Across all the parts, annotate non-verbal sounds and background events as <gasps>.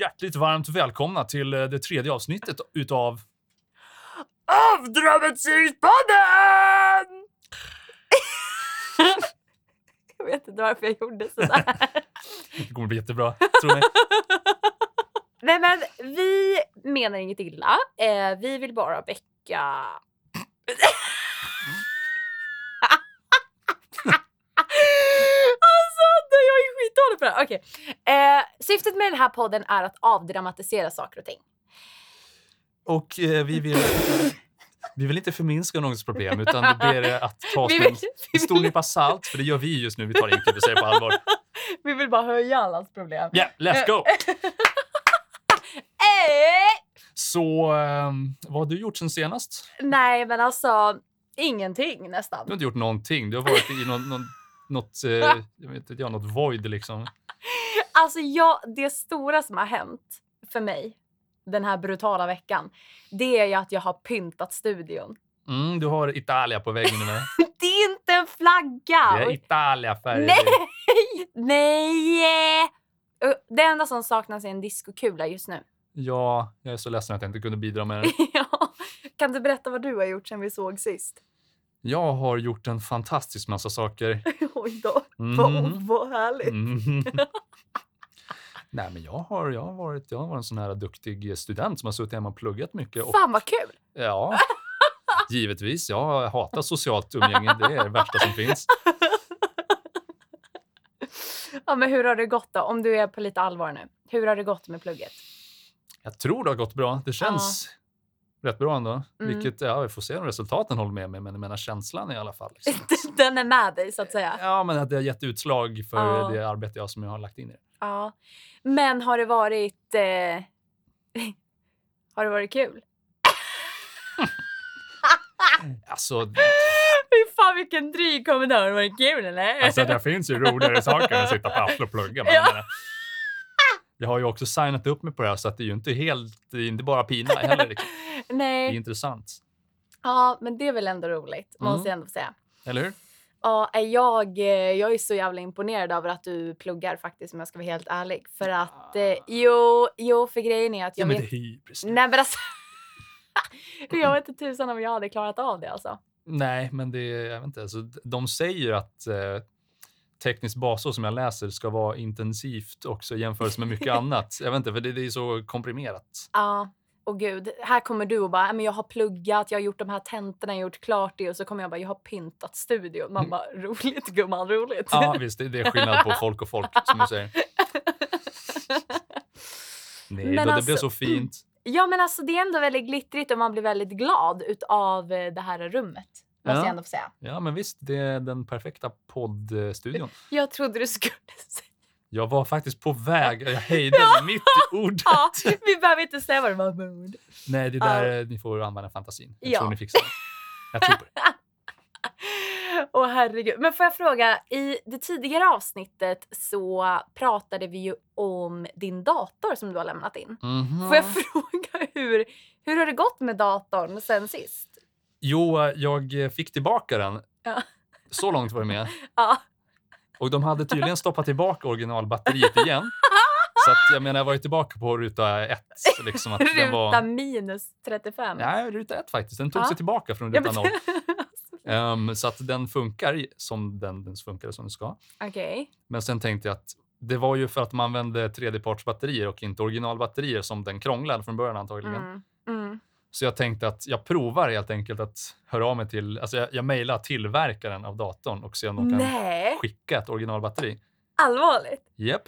hjärtligt varmt välkomna till eh, det tredje avsnittet utav... Avdramatiseringspodden! <laughs> jag vet inte varför jag gjorde sådär. <laughs> Det kommer bli jättebra, tro mig. <laughs> Nej men vi menar inget illa. Eh, vi vill bara väcka... är skitdålig på det här. Okej. Eh, syftet med den här podden är att avdramatisera saker och ting. Och eh, vi vill... <laughs> Vi vill inte förminska någons problem, <laughs> utan ber er att ta Vi vill- en <laughs> stor nypa salt, för det gör vi just nu. Vi tar säger på allvar. Vi vill bara höja allas problem. Ja, let's go! Eh, Så, eh, vad har du gjort sen senast? nej men alltså ingenting Du nästan. har inte gjort någonting. Du har varit i någon, någon, något, eh, jag vet inte, ja, något void liksom. Alltså jag, det stora som har hänt för mig den här brutala veckan, det är ju att jag har pyntat studion. Mm, du har Italia på väggen nu. <laughs> Det är inte en flagga! Det är Italia-färger. Nej! Nej! Det enda som saknas är en diskokula just nu. Ja, jag är så ledsen att jag inte kunde bidra med det. <laughs> ja. Kan du berätta vad du har gjort sen vi såg sist? Jag har gjort en fantastisk massa saker. <laughs> Oj då. Mhm. Vad, vad härligt. Mhm. Nej, men jag har, jag, har varit, jag har varit en sån här duktig student som har suttit hemma och pluggat mycket. Och, Fan vad kul! ja, <laughs> givetvis. Jag hatar socialt umgänge. Det är det värsta som finns. <laughs> Ja, men hur har det gått då? Om du är på lite allvar nu. Hur har det gått med plugget? Jag tror det har gått bra. Det känns rätt bra ändå. Mm. Vilket, ja, vi får se om resultaten håller med mig, men jag menar känslan i alla fall. Liksom. <laughs> Den är med dig så att säga. Ja, men att det har gett utslag för Ja. det arbete jag som jag har lagt in i det. Ja. Men har det varit... Eh... <laughs> har det varit kul? <laughs> Alltså, Fy fan vilken dryg kommentar. Har det kul eller? alltså det finns ju roligare saker än att sitta på Afton och plugga. Men Ja. Jag, har ju också signat upp mig på det här så att det är ju inte helt, det är inte bara pina heller. Liksom. <laughs> Det är Nej. intressant. Ja, men det är väl ändå roligt. Mm. Måste jag ändå säga. Eller hur? Ja, jag, eh, jag är så jävla imponerad över att du pluggar faktiskt om jag ska vara helt ärlig. För att, eh, jo, jo, för grejen är att Ja, jag men det hybris. Nej men alltså. <laughs> jag vet inte tusan om jag hade klarat av det alltså. Nej, men det jag vet inte. Alltså, de säger att eh, tekniskt basår som jag läser ska vara intensivt också i jämförelse med mycket <laughs> annat. Jag vet inte, för det, det är så komprimerat. Ja, och gud, här kommer du och bara, "Ja, men jag har pluggat, jag har gjort de här tentorna, jag har gjort klart det och så kommer jag bara, jag har pyntat studion. Man bara, roligt gumman, roligt. Ja, visst, det, det är skillnad på folk och folk, som du säger. <laughs> Nej, Men då, det alltså- blev så fint. <clears throat> ja men alltså det är ändå väldigt glittrigt och man blir väldigt glad utav eh, det här rummet. Måste Ja. jag ändå få säga. Ja, men visst, det är den perfekta poddstudion. <laughs> Jag trodde du skulle <laughs> säga. Jag var faktiskt på väg, jag <laughs> hejdade mig mitt i ordet. Ja, vi behöver inte säga vad det var för ord. Nej, det där, ni får använda fantasin. Jag Ja. tror ni fixar det. Jag tror på det. Åh herregud. Men får jag fråga, i det tidigare avsnittet så pratade vi ju om din dator som du har lämnat in. Mhm. Får jag fråga hur, hur har det gått med datorn sen sist? Jo, jag fick tillbaka den. Ja. Så långt var det med. <laughs> Ja. Och de hade tydligen stoppat tillbaka originalbatteriet igen. <laughs> Så att, jag menar, jag var ju tillbaka på ruta ett. Liksom att den Ruta var... minus 35. Nej, ruta ett faktiskt. Den tog Ja. sig tillbaka från ruta men- noll. <laughs> Ehm, så att den funkar som den, den funkar som den ska. Okej. Men sen tänkte jag att det var ju för att man använde tredjepartsbatterier och inte originalbatterier som den krånglade från början antagligen. Mm. Mm. Så jag tänkte att jag provar helt enkelt att höra av mig till, alltså jag, jag mejlar tillverkaren av datorn och se om de kan Nej, skicka ett originalbatteri. allvarligt? Japp.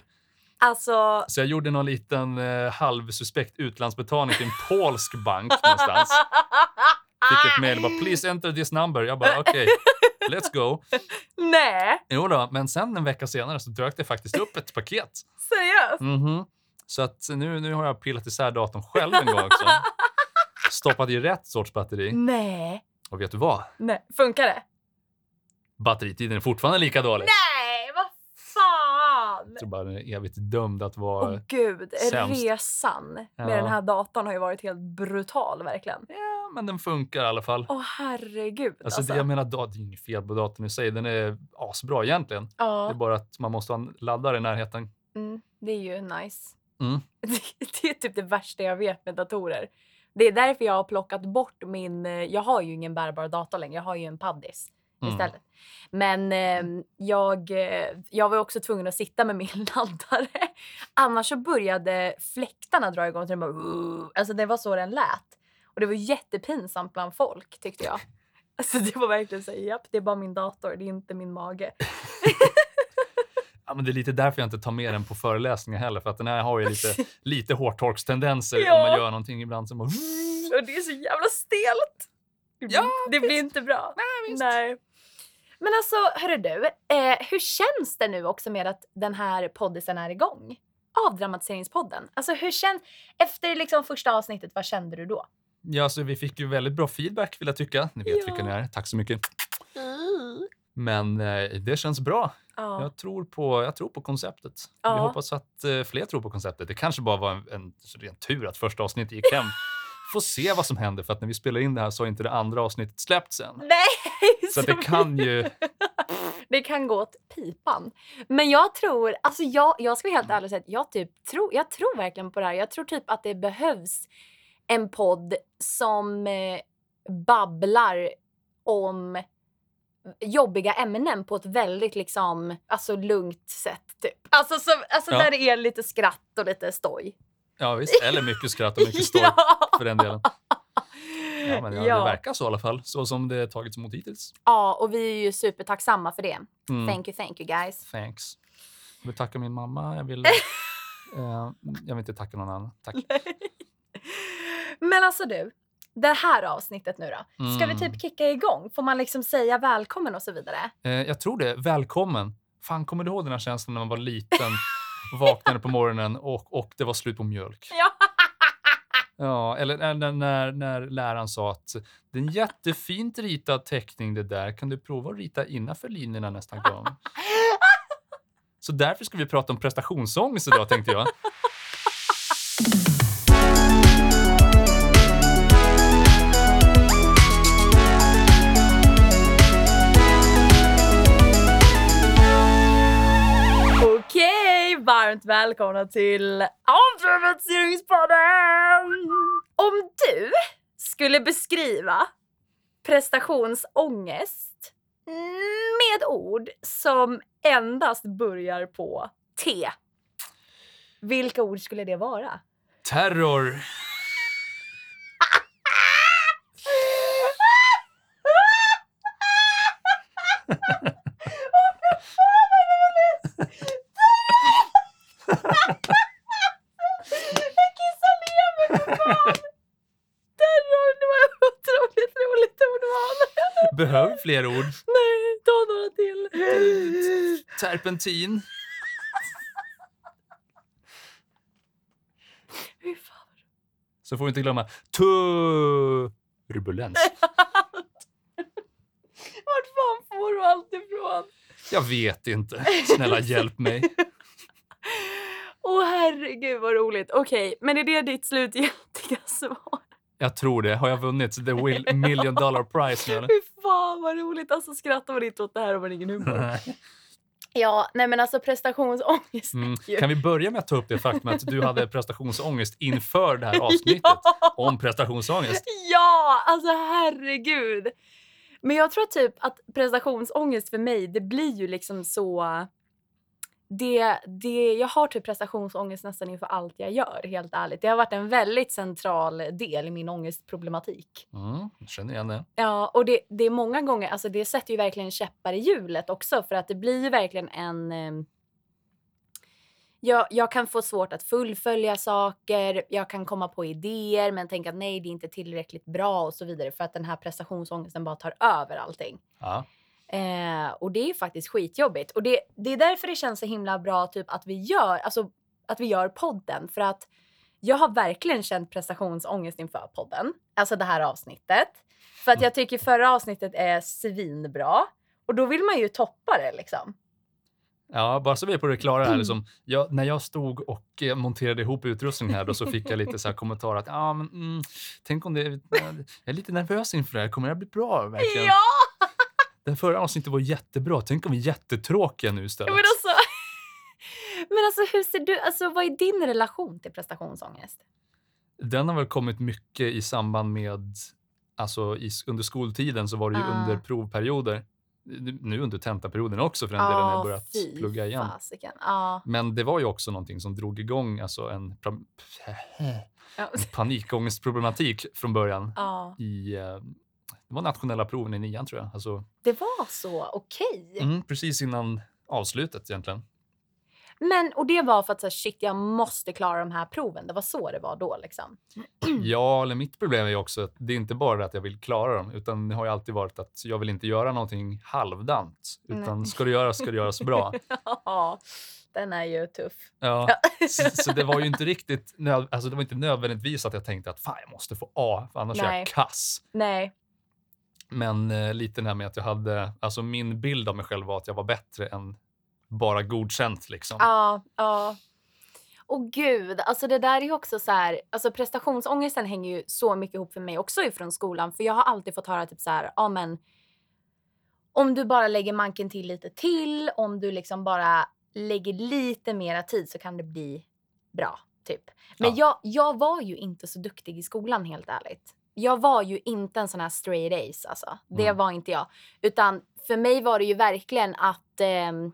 Alltså, Så jag gjorde någon liten eh, halvsuspekt utlandsbetalning till en polsk bank någonstans. Fick ett mejl bara “please enter this number”. Jag bara okej, let's go. Nej, Jo då, men sen en vecka senare så dök det faktiskt upp ett paket. seriöst? Mhm. Så att nu, nu har jag pillat isär datorn själv en gång också. Stoppat i rätt sorts batteri. Nej. Och vet du vad? Nej. Funkar det? Batteritiden är fortfarande lika dålig. Nej, vad fan! Jag tror bara den är evigt dömd att vara... Åh gud, sämst. resan med Ja. den här datorn har ju varit helt brutal verkligen. Ja, men den funkar i alla fall. Åh herregud Alltså, alltså. det, jag menar, da- det är inget fel på datorn i sig. Den är asbra egentligen. Det är ja, bara att man måste ha en laddare i närheten. mm, det är ju nice. Mm. Det, <laughs> det är typ det värsta jag vet med datorer. Det är därför jag har plockat bort min... eh, Jag har ju ingen bärbar dator längre. Jag har ju en paddis Mm. istället. Men eh, jag, jag var också tvungen att sitta med min <laughs> laddare. Annars så började fläktarna dra igång. Det, bara, alltså det var så den lät. Och det var jättepinsamt bland folk tyckte jag. <laughs> Alltså det var verkligen så japp det är bara min dator, det är inte min mage. Ja, men det är lite därför jag inte tar med den på föreläsningar heller. För att den här har ju lite, <laughs> lite hårtorkstendenser om Ja. man gör någonting ibland. Som bara, Och det är så jävla stelt. Det blir, Ja, det blir inte bra. Nej, Men alltså, hörru du. Eh, hur känns det nu också med att den här poddisen är igång? Avdramatiseringspodden. Alltså hur känns... Efter liksom första avsnittet, vad kände du då? ja, så vi fick ju väldigt bra feedback vill jag tycka. Ni vet Ja. vilka ni är. Tack så mycket. Men eh, det känns bra. Ja. Jag tror på, jag tror på konceptet. Ja. Vi hoppas att eh, fler tror på konceptet. Det kanske bara var en, en ren tur att första avsnittet gick hem. <laughs> Får se vad som händer för att när vi spelar in det här så har inte det andra avsnittet släppts än. Nej! <laughs> Så det kan ju... <laughs> det kan gå åt pipan. Men jag tror, alltså jag, jag ska vara helt ärlig och säga att jag, typ tror, jag tror verkligen på det här. Jag tror typ att det behövs en podd som eh, babblar om jobbiga ämnen på ett väldigt liksom, alltså lugnt sätt. Typ. Alltså, som, alltså Ja. där det är lite skratt och lite stoj. Ja visst, eller mycket skratt och mycket stoj <laughs> Ja. för den delen. Ja, men ja, Ja. det verkar så i alla fall. Så som det tagits emot hittills. ja, och vi är ju supertacksamma för det. Mm. Thank you, thank you guys. Thanks. Jag vill tacka min mamma. Jag vill, <laughs> eh, jag vill inte tacka någon annan. Tack. Men alltså du, det här avsnittet nu då. Ska vi Mm. typ kicka igång? Får man liksom säga välkommen och så vidare? Eh, jag tror det. Välkommen. Fan, kommer du ihåg den här känslan när man var liten? Vaknade på morgonen och, och det var slut på mjölk. Ja. <laughs> Ja, eller när, när- när, när läraren sa att det är en jättefint ritad teckning det där. Kan du prova att rita innanför linjerna nästa gång? <laughs> Så därför ska vi prata om prestationsångest idag tänkte jag. Varmt välkomna till Avdramatiseringspodden! Om du skulle beskriva prestationsångest med ord som endast börjar på T. Vilka ord skulle det vara? Terror. <laughs> Jag kissar ner mig för fan! Terror, det var ett otroligt roligt ordval. Behöver fler ord. Nej, ta några till. Terpentin. Så får vi inte glömma turbulens. <laughs> Vart fan får du allt ifrån? Jag vet inte. <laughs> Snälla hjälp mig. Åh herregud vad roligt. Okej, men är det ditt slutgiltiga <laughs> svar? Jag tror det. Har jag vunnit the will- million dollar prize nu eller? Vad roligt. Alltså skrattar man inte åt det här har man ingen humor. Ja, nej men alltså prestationsångest. Mm. Kan vi börja med att ta upp det faktum att du hade prestationsångest inför det här <laughs> avsnittet Ja! om prestationsångest? Ja, alltså herregud. Men jag tror typ att prestationsångest för mig, det blir ju liksom så... Det, det, jag har typ prestationsångest nästan inför allt jag gör, helt ärligt. Det har varit en väldigt central del i min ångestproblematik. Mm, jag känner igen det. Ja, och det, det är många gånger, alltså det sätter ju verkligen käppar i hjulet också för att det blir ju verkligen en... Eh, jag, jag kan få svårt att fullfölja saker, jag kan komma på idéer men tänka att nej det är inte tillräckligt bra och så vidare för att den här prestationsångesten bara tar över allting. Ja. Eh, och det är faktiskt skitjobbigt. Och det, det är därför det känns så himla bra typ att vi gör, alltså, att vi gör podden. För att jag har verkligen känt prestationsångest inför podden. Alltså det här avsnittet. För att jag tycker förra avsnittet är svinbra. Och då vill man ju toppa det liksom. Ja, bara så vi är på det klara här. Mm. Liksom, <clears throat> jag, när jag stod och eh, monterade ihop utrustningen här då, så fick jag lite så här kommentarer att ah, men, mm, tänk om det, jag är lite nervös inför det här. Kommer det bli bra verkligen? Ja! Den förra avsnittet var jättebra. Tänk om vi är jättetråkiga nu istället. Men, alltså, <laughs> men alltså hur ser du, alltså vad är din relation till prestationsångest? Den har väl kommit mycket i samband med, alltså i, under skoltiden så var det ju Ah. under provperioder. Nu under tentaperioden också för den delen när jag börjat fy plugga igen. Ja. Men det var ju också någonting som drog igång alltså en, en panikångestproblematik från början. ja. <laughs> I, eh, det var nationella proven i nian tror jag. Alltså, Det var så, okej. mm, precis innan avslutet egentligen. Men, och det var för att så här, shit, jag måste klara de här proven. Det var så det var då liksom. <clears throat> Ja, eller mitt problem är ju också att det är inte bara att jag vill klara dem, utan det har ju alltid varit att jag vill inte göra någonting halvdant. Utan Nej. ska det göras ska det göras bra. <laughs> Ja, den är ju tuff. Ja, så, så det var ju inte riktigt, alltså det var inte nödvändigtvis att jag tänkte att fan jag måste få A, för annars är Nej. jag kass. Nej. Men eh, lite det här med att jag hade, alltså min bild av mig själv var att jag var bättre än bara godkänt liksom. Ja, ja. Och gud, alltså det där är ju också så här, alltså prestationsångesten hänger ju så mycket ihop för mig också ifrån skolan. För jag har alltid fått höra typ så här, ja men om du bara lägger manken till lite till, om du liksom bara lägger lite mera tid så kan det bli bra, typ. Men jag, jag var ju inte så duktig i skolan helt ärligt. Jag var ju inte en sån här straight ace alltså. Det Mm. var inte jag. Utan för mig var det ju verkligen att ehm,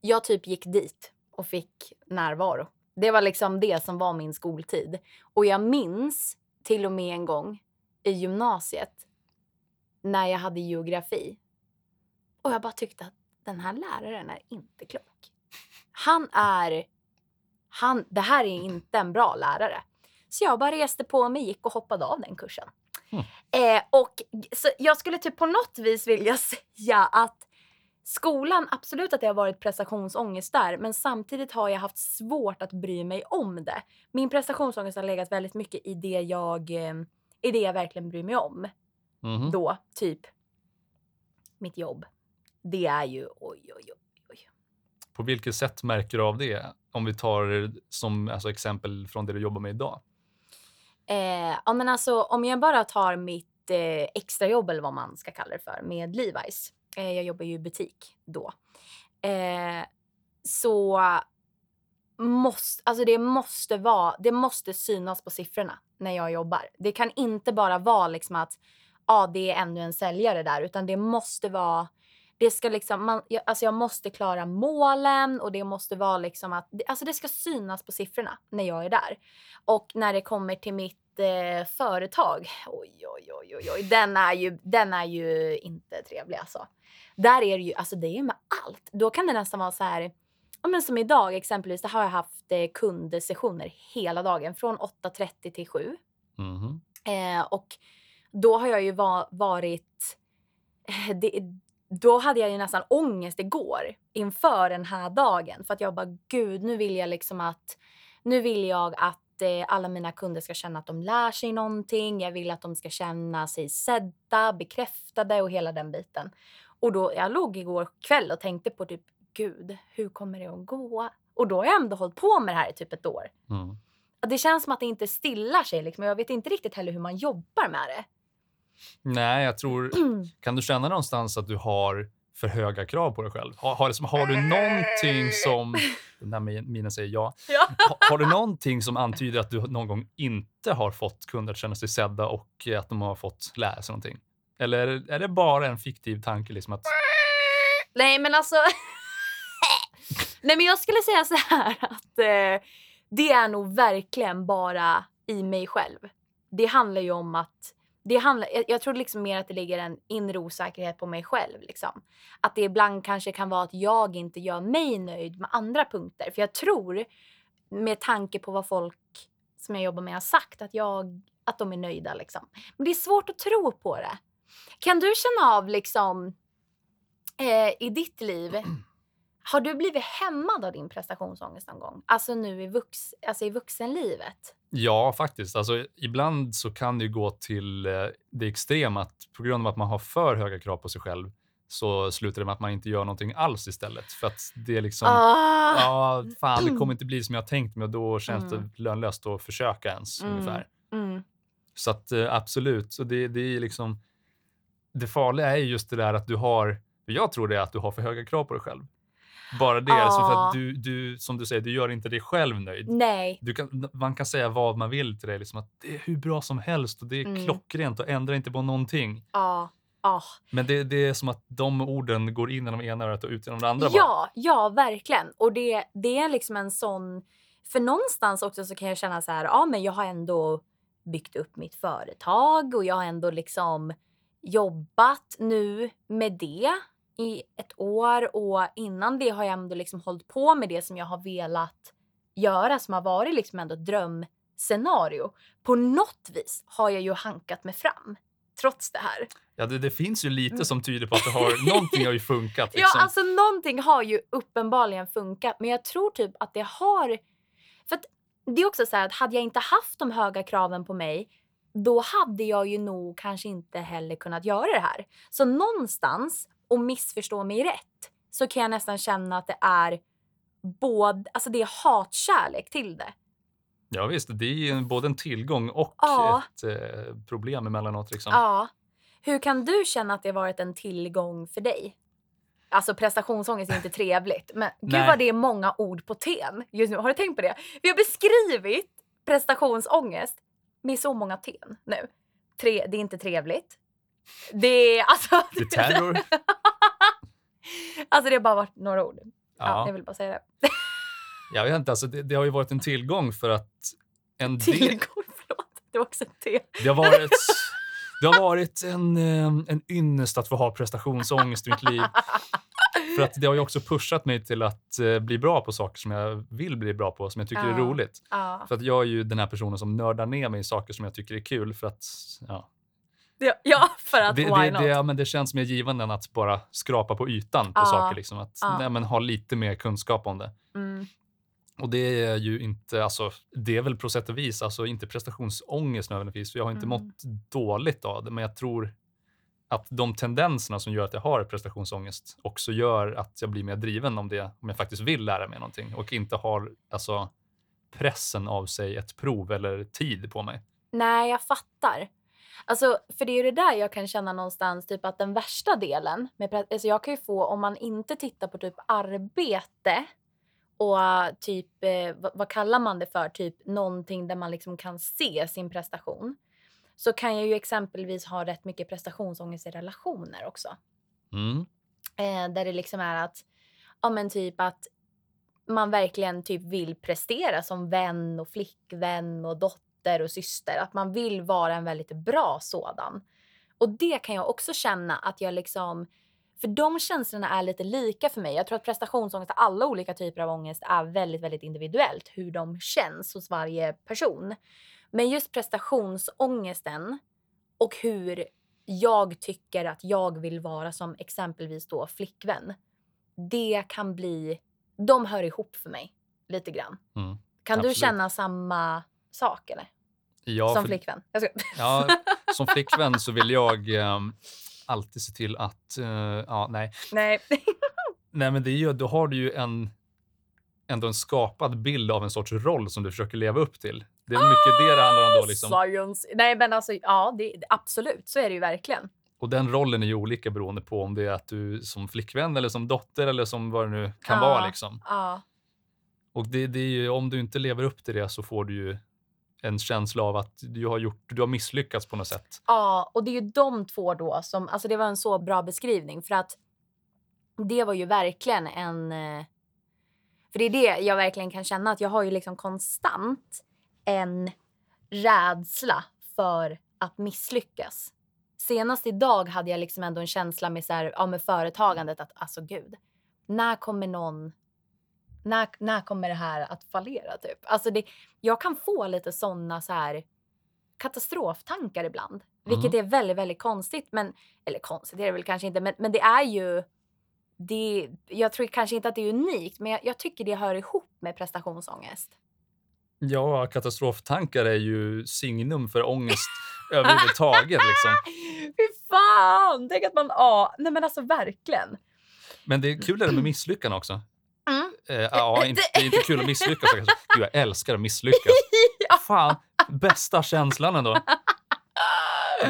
jag typ gick dit och fick närvaro. Det var liksom det som var min skoltid. Och jag minns till och med en gång i gymnasiet när jag hade geografi. Och jag bara tyckte att den här läraren är inte klok. Han är... Han, det här är inte en bra lärare. Så jag bara reste på mig, gick och hoppade av den kursen. Mm. Eh, och så jag skulle typ på något vis vilja <laughs> säga att skolan, absolut att det har varit prestationsångest där, men samtidigt har jag haft svårt att bry mig om det. Min prestationsångest har legat väldigt mycket i det jag, eh, i det jag verkligen bryr mig om. Mhm. Då, typ mitt jobb. Det är ju oj, oj. oj. På vilket sätt märker du av det? Om vi tar som alltså, exempel från det du jobbar med idag. Eh, ja, men alltså, om jag bara tar mitt eh, extrajobb eller vad man ska kalla det för med Levi's. Eh, jag jobbar ju i butik då. Eh, så måste, alltså det måste vara, det måste synas på siffrorna när jag jobbar. Det kan inte bara vara liksom att ja, det är ännu en säljare där, utan det måste vara det ska liksom, man, jag, alltså jag måste klara målen och det måste vara liksom att, alltså det ska synas på siffrorna när jag är där. Och när det kommer till mitt eh, företag, oj, oj, oj, oj, oj, den är ju, den är ju inte trevlig alltså. Där är det ju, alltså det är med allt. Då kan det nästan vara så här, ja men som idag exempelvis, där har jag haft eh, kundsessioner hela dagen från 8.30 till 7. Mhm. Eh, och då har jag ju va- varit... eh, Det, då hade jag ju nästan ångest igår inför den här dagen. För att jag bara, gud, nu vill jag liksom att... Nu vill jag att eh, alla mina kunder ska känna att de lär sig någonting. Jag vill att de ska känna sig sedda, bekräftade och hela den biten. Och då, jag låg igår kväll och tänkte på typ, gud, hur kommer det att gå? Och då har jag ändå hållit på med det här i typ ett år. Mm. Det känns som att det inte stillar sig. Liksom. Jag vet inte riktigt heller hur man jobbar med det. Nej, jag tror... <clears throat> Kan du känna någonstans att du har för höga krav på dig själv? Har, har, liksom, har du någonting som... Den där min- minen säger ja. <laughs> Ja. Ha, har du någonting som antyder att du någon gång inte har fått kunder att känna sig sedda och att de har fått lära sig någonting? Eller är det bara en fiktiv tanke? Liksom att, Nej, men alltså... <laughs> Nej, men jag skulle säga så här att eh, det är nog verkligen bara i mig själv. Det handlar ju om att... Det handlar, jag, jag tror liksom mer att det ligger en inre osäkerhet på mig själv. Liksom. Att det ibland kanske kan vara att jag inte gör mig nöjd med andra punkter. För jag tror, med tanke på vad folk som jag jobbar med har sagt, att, jag, att de är nöjda. Liksom. Men det är svårt att tro på det. Kan du känna av liksom eh, i ditt liv, <clears throat> har du blivit hämmad av din prestationsångest någon gång? Alltså nu i, vux, alltså i vuxenlivet? Ja, faktiskt. Alltså, ibland så kan det gå till eh, det extrema att på grund av att man har för höga krav på sig själv så slutar det med att man inte gör någonting alls istället. För att det är liksom... Ah. Ja, fan, det kommer inte bli som jag tänkt mig och då känns Mm. det lönlöst att försöka ens Mm. ungefär. Mm. Så att eh, absolut, så det, det är liksom. Det farliga är just det där att du har. Jag tror det är att du har för höga krav på dig själv. Bara det, alltså för du, du, som du säger, du gör inte dig själv nöjd. Nej. Du kan, man kan säga vad man vill till dig, liksom att det är hur bra som helst och det är Mm. klockrent och ändrar inte på någonting. Ja. Ja. Men det, det är som att de orden går in genom ena örat och ut genom det andra. bara. Ja, ja, verkligen. Och det, det är liksom en sån... För någonstans också så kan jag känna så här, ja men jag har ändå byggt upp mitt företag och jag har ändå liksom jobbat nu med det i ett år och innan det har jag ändå liksom hållit på med det som jag har velat göra som har varit liksom ändå drömscenario. På något vis har jag ju hankat mig fram trots det här. Ja, det, det finns ju lite som tyder på att det har, <laughs> någonting har ju funkat. Ja, Liksom. alltså någonting har ju uppenbarligen funkat, men jag tror typ att det har... För det är också så här att hade jag inte haft de höga kraven på mig, då hade jag ju nog kanske inte heller kunnat göra det här. Så någonstans, och missförstå mig rätt, så kan jag nästan känna att det är både, alltså det är hatkärlek till det. Ja, visst, det är ju både en tillgång och Ja. ett eh, problem emellanåt. Liksom. Ja. Hur kan du känna att det har varit en tillgång för dig? Alltså prestationsångest är inte trevligt, men gud Nej. vad det är många ord på ten just nu. Har du tänkt på det? Vi har beskrivit prestationsångest med så många ten nu. Tre, det är inte trevligt. Det är alltså... <laughs> Är terror. <laughs> alltså det har bara varit några ord. Ja. Ja. jag vill bara säga det. <laughs> Jag vet inte, alltså det, det har ju varit en tillgång för att en del, Tillgång, förlåt. Det var också ett T. det har varit, det har varit en, eh, en ynnest att få ha prestationsångest i mitt liv. För att det har ju också pushat mig till att eh, bli bra på saker som jag vill bli bra på, som jag tycker är Ja. roligt. Ja. För att jag är ju den här personen som nördar ner mig i saker som jag tycker är kul för att ja. Ja, ja, för att det, why det, not? det, ja, men det känns mer givande än att bara skrapa på ytan på Ja. saker. Liksom. Att Ja. nej, men ha lite mer kunskap om det. Mm. Och det är ju inte, alltså, det är väl på sätt och vis, alltså inte prestationsångest nödvändigtvis, för jag har inte Mm. mått dåligt av det, men jag tror att de tendenserna som gör att jag har prestationsångest också gör att jag blir mer driven om det, om jag faktiskt vill lära mig någonting och inte har alltså pressen av sig ett prov eller tid på mig. Nej, jag fattar. Alltså, för det är det där jag kan känna någonstans, typ att den värsta delen med alltså jag kan ju få, om man inte tittar på typ arbete och typ, eh, vad, vad kallar man det för, typ någonting där man liksom kan se sin prestation. Så kan jag ju exempelvis ha rätt mycket prestationsångest i relationer också. Mm. Eh, där det liksom är att, ja men typ att man verkligen typ vill prestera som vän och flickvän och dotter och syster. Att man vill vara en väldigt bra sådan. Och det kan jag också känna att jag liksom, för de känslorna är lite lika för mig. Jag tror att prestationsångest, alla olika typer av ångest är väldigt, väldigt individuellt hur de känns hos varje person. Men just prestationsångesten och hur jag tycker att jag vill vara som exempelvis då flickvän. Det kan bli, de hör ihop för mig lite grann. Mm. Kan Absolut. du känna samma sak eller? Ja, som för- flickvän? <laughs> Ja, som flickvän så vill jag ehm, alltid se till att, eh, ja nej, Nej. <laughs> Nej, men det är ju, då har du ju en, ändå en skapad bild av en sorts roll som du försöker leva upp till. Det är mycket det det handlar om då. Liksom. Science. Nej men alltså ja, det, absolut så är det ju verkligen. Och den rollen är ju olika beroende på om det är att du som flickvän eller som dotter eller som vad det nu kan Ja. vara. Liksom. Ja. Och det, det är ju, om du inte lever upp till det så får du ju en känsla av att du har, gjort, du har misslyckats på något sätt. Ja, och det är ju de två då som, alltså det var en så bra beskrivning för att det var ju verkligen en, eh, för det är det jag verkligen kan känna att jag har ju liksom konstant en rädsla för att misslyckas. Senast idag hade jag liksom ändå en känsla med, så här, ja, med företagandet att alltså gud, när kommer någon när, när kommer det här att fallera typ? Alltså det, jag kan få lite såna så här katastroftankar ibland. Vilket är väldigt, väldigt konstigt. Men, eller konstigt är det väl kanske inte, men, men det är ju... Det, jag tror kanske inte att det är unikt, men jag, jag tycker det hör ihop med prestationsångest. Ja, katastroftankar är ju signum för ångest <laughs> överhuvudtaget. Liksom. <laughs> Fy fan! Tänk att man... Ja, nej men alltså verkligen. Men det är kul det med <clears throat> misslyckanden också. Mm. Eh, ja, <laughs> inte, det är inte kul att misslyckas. Gud, jag älskar att misslyckas. <laughs> Ja. Fan, bästa känslan ändå.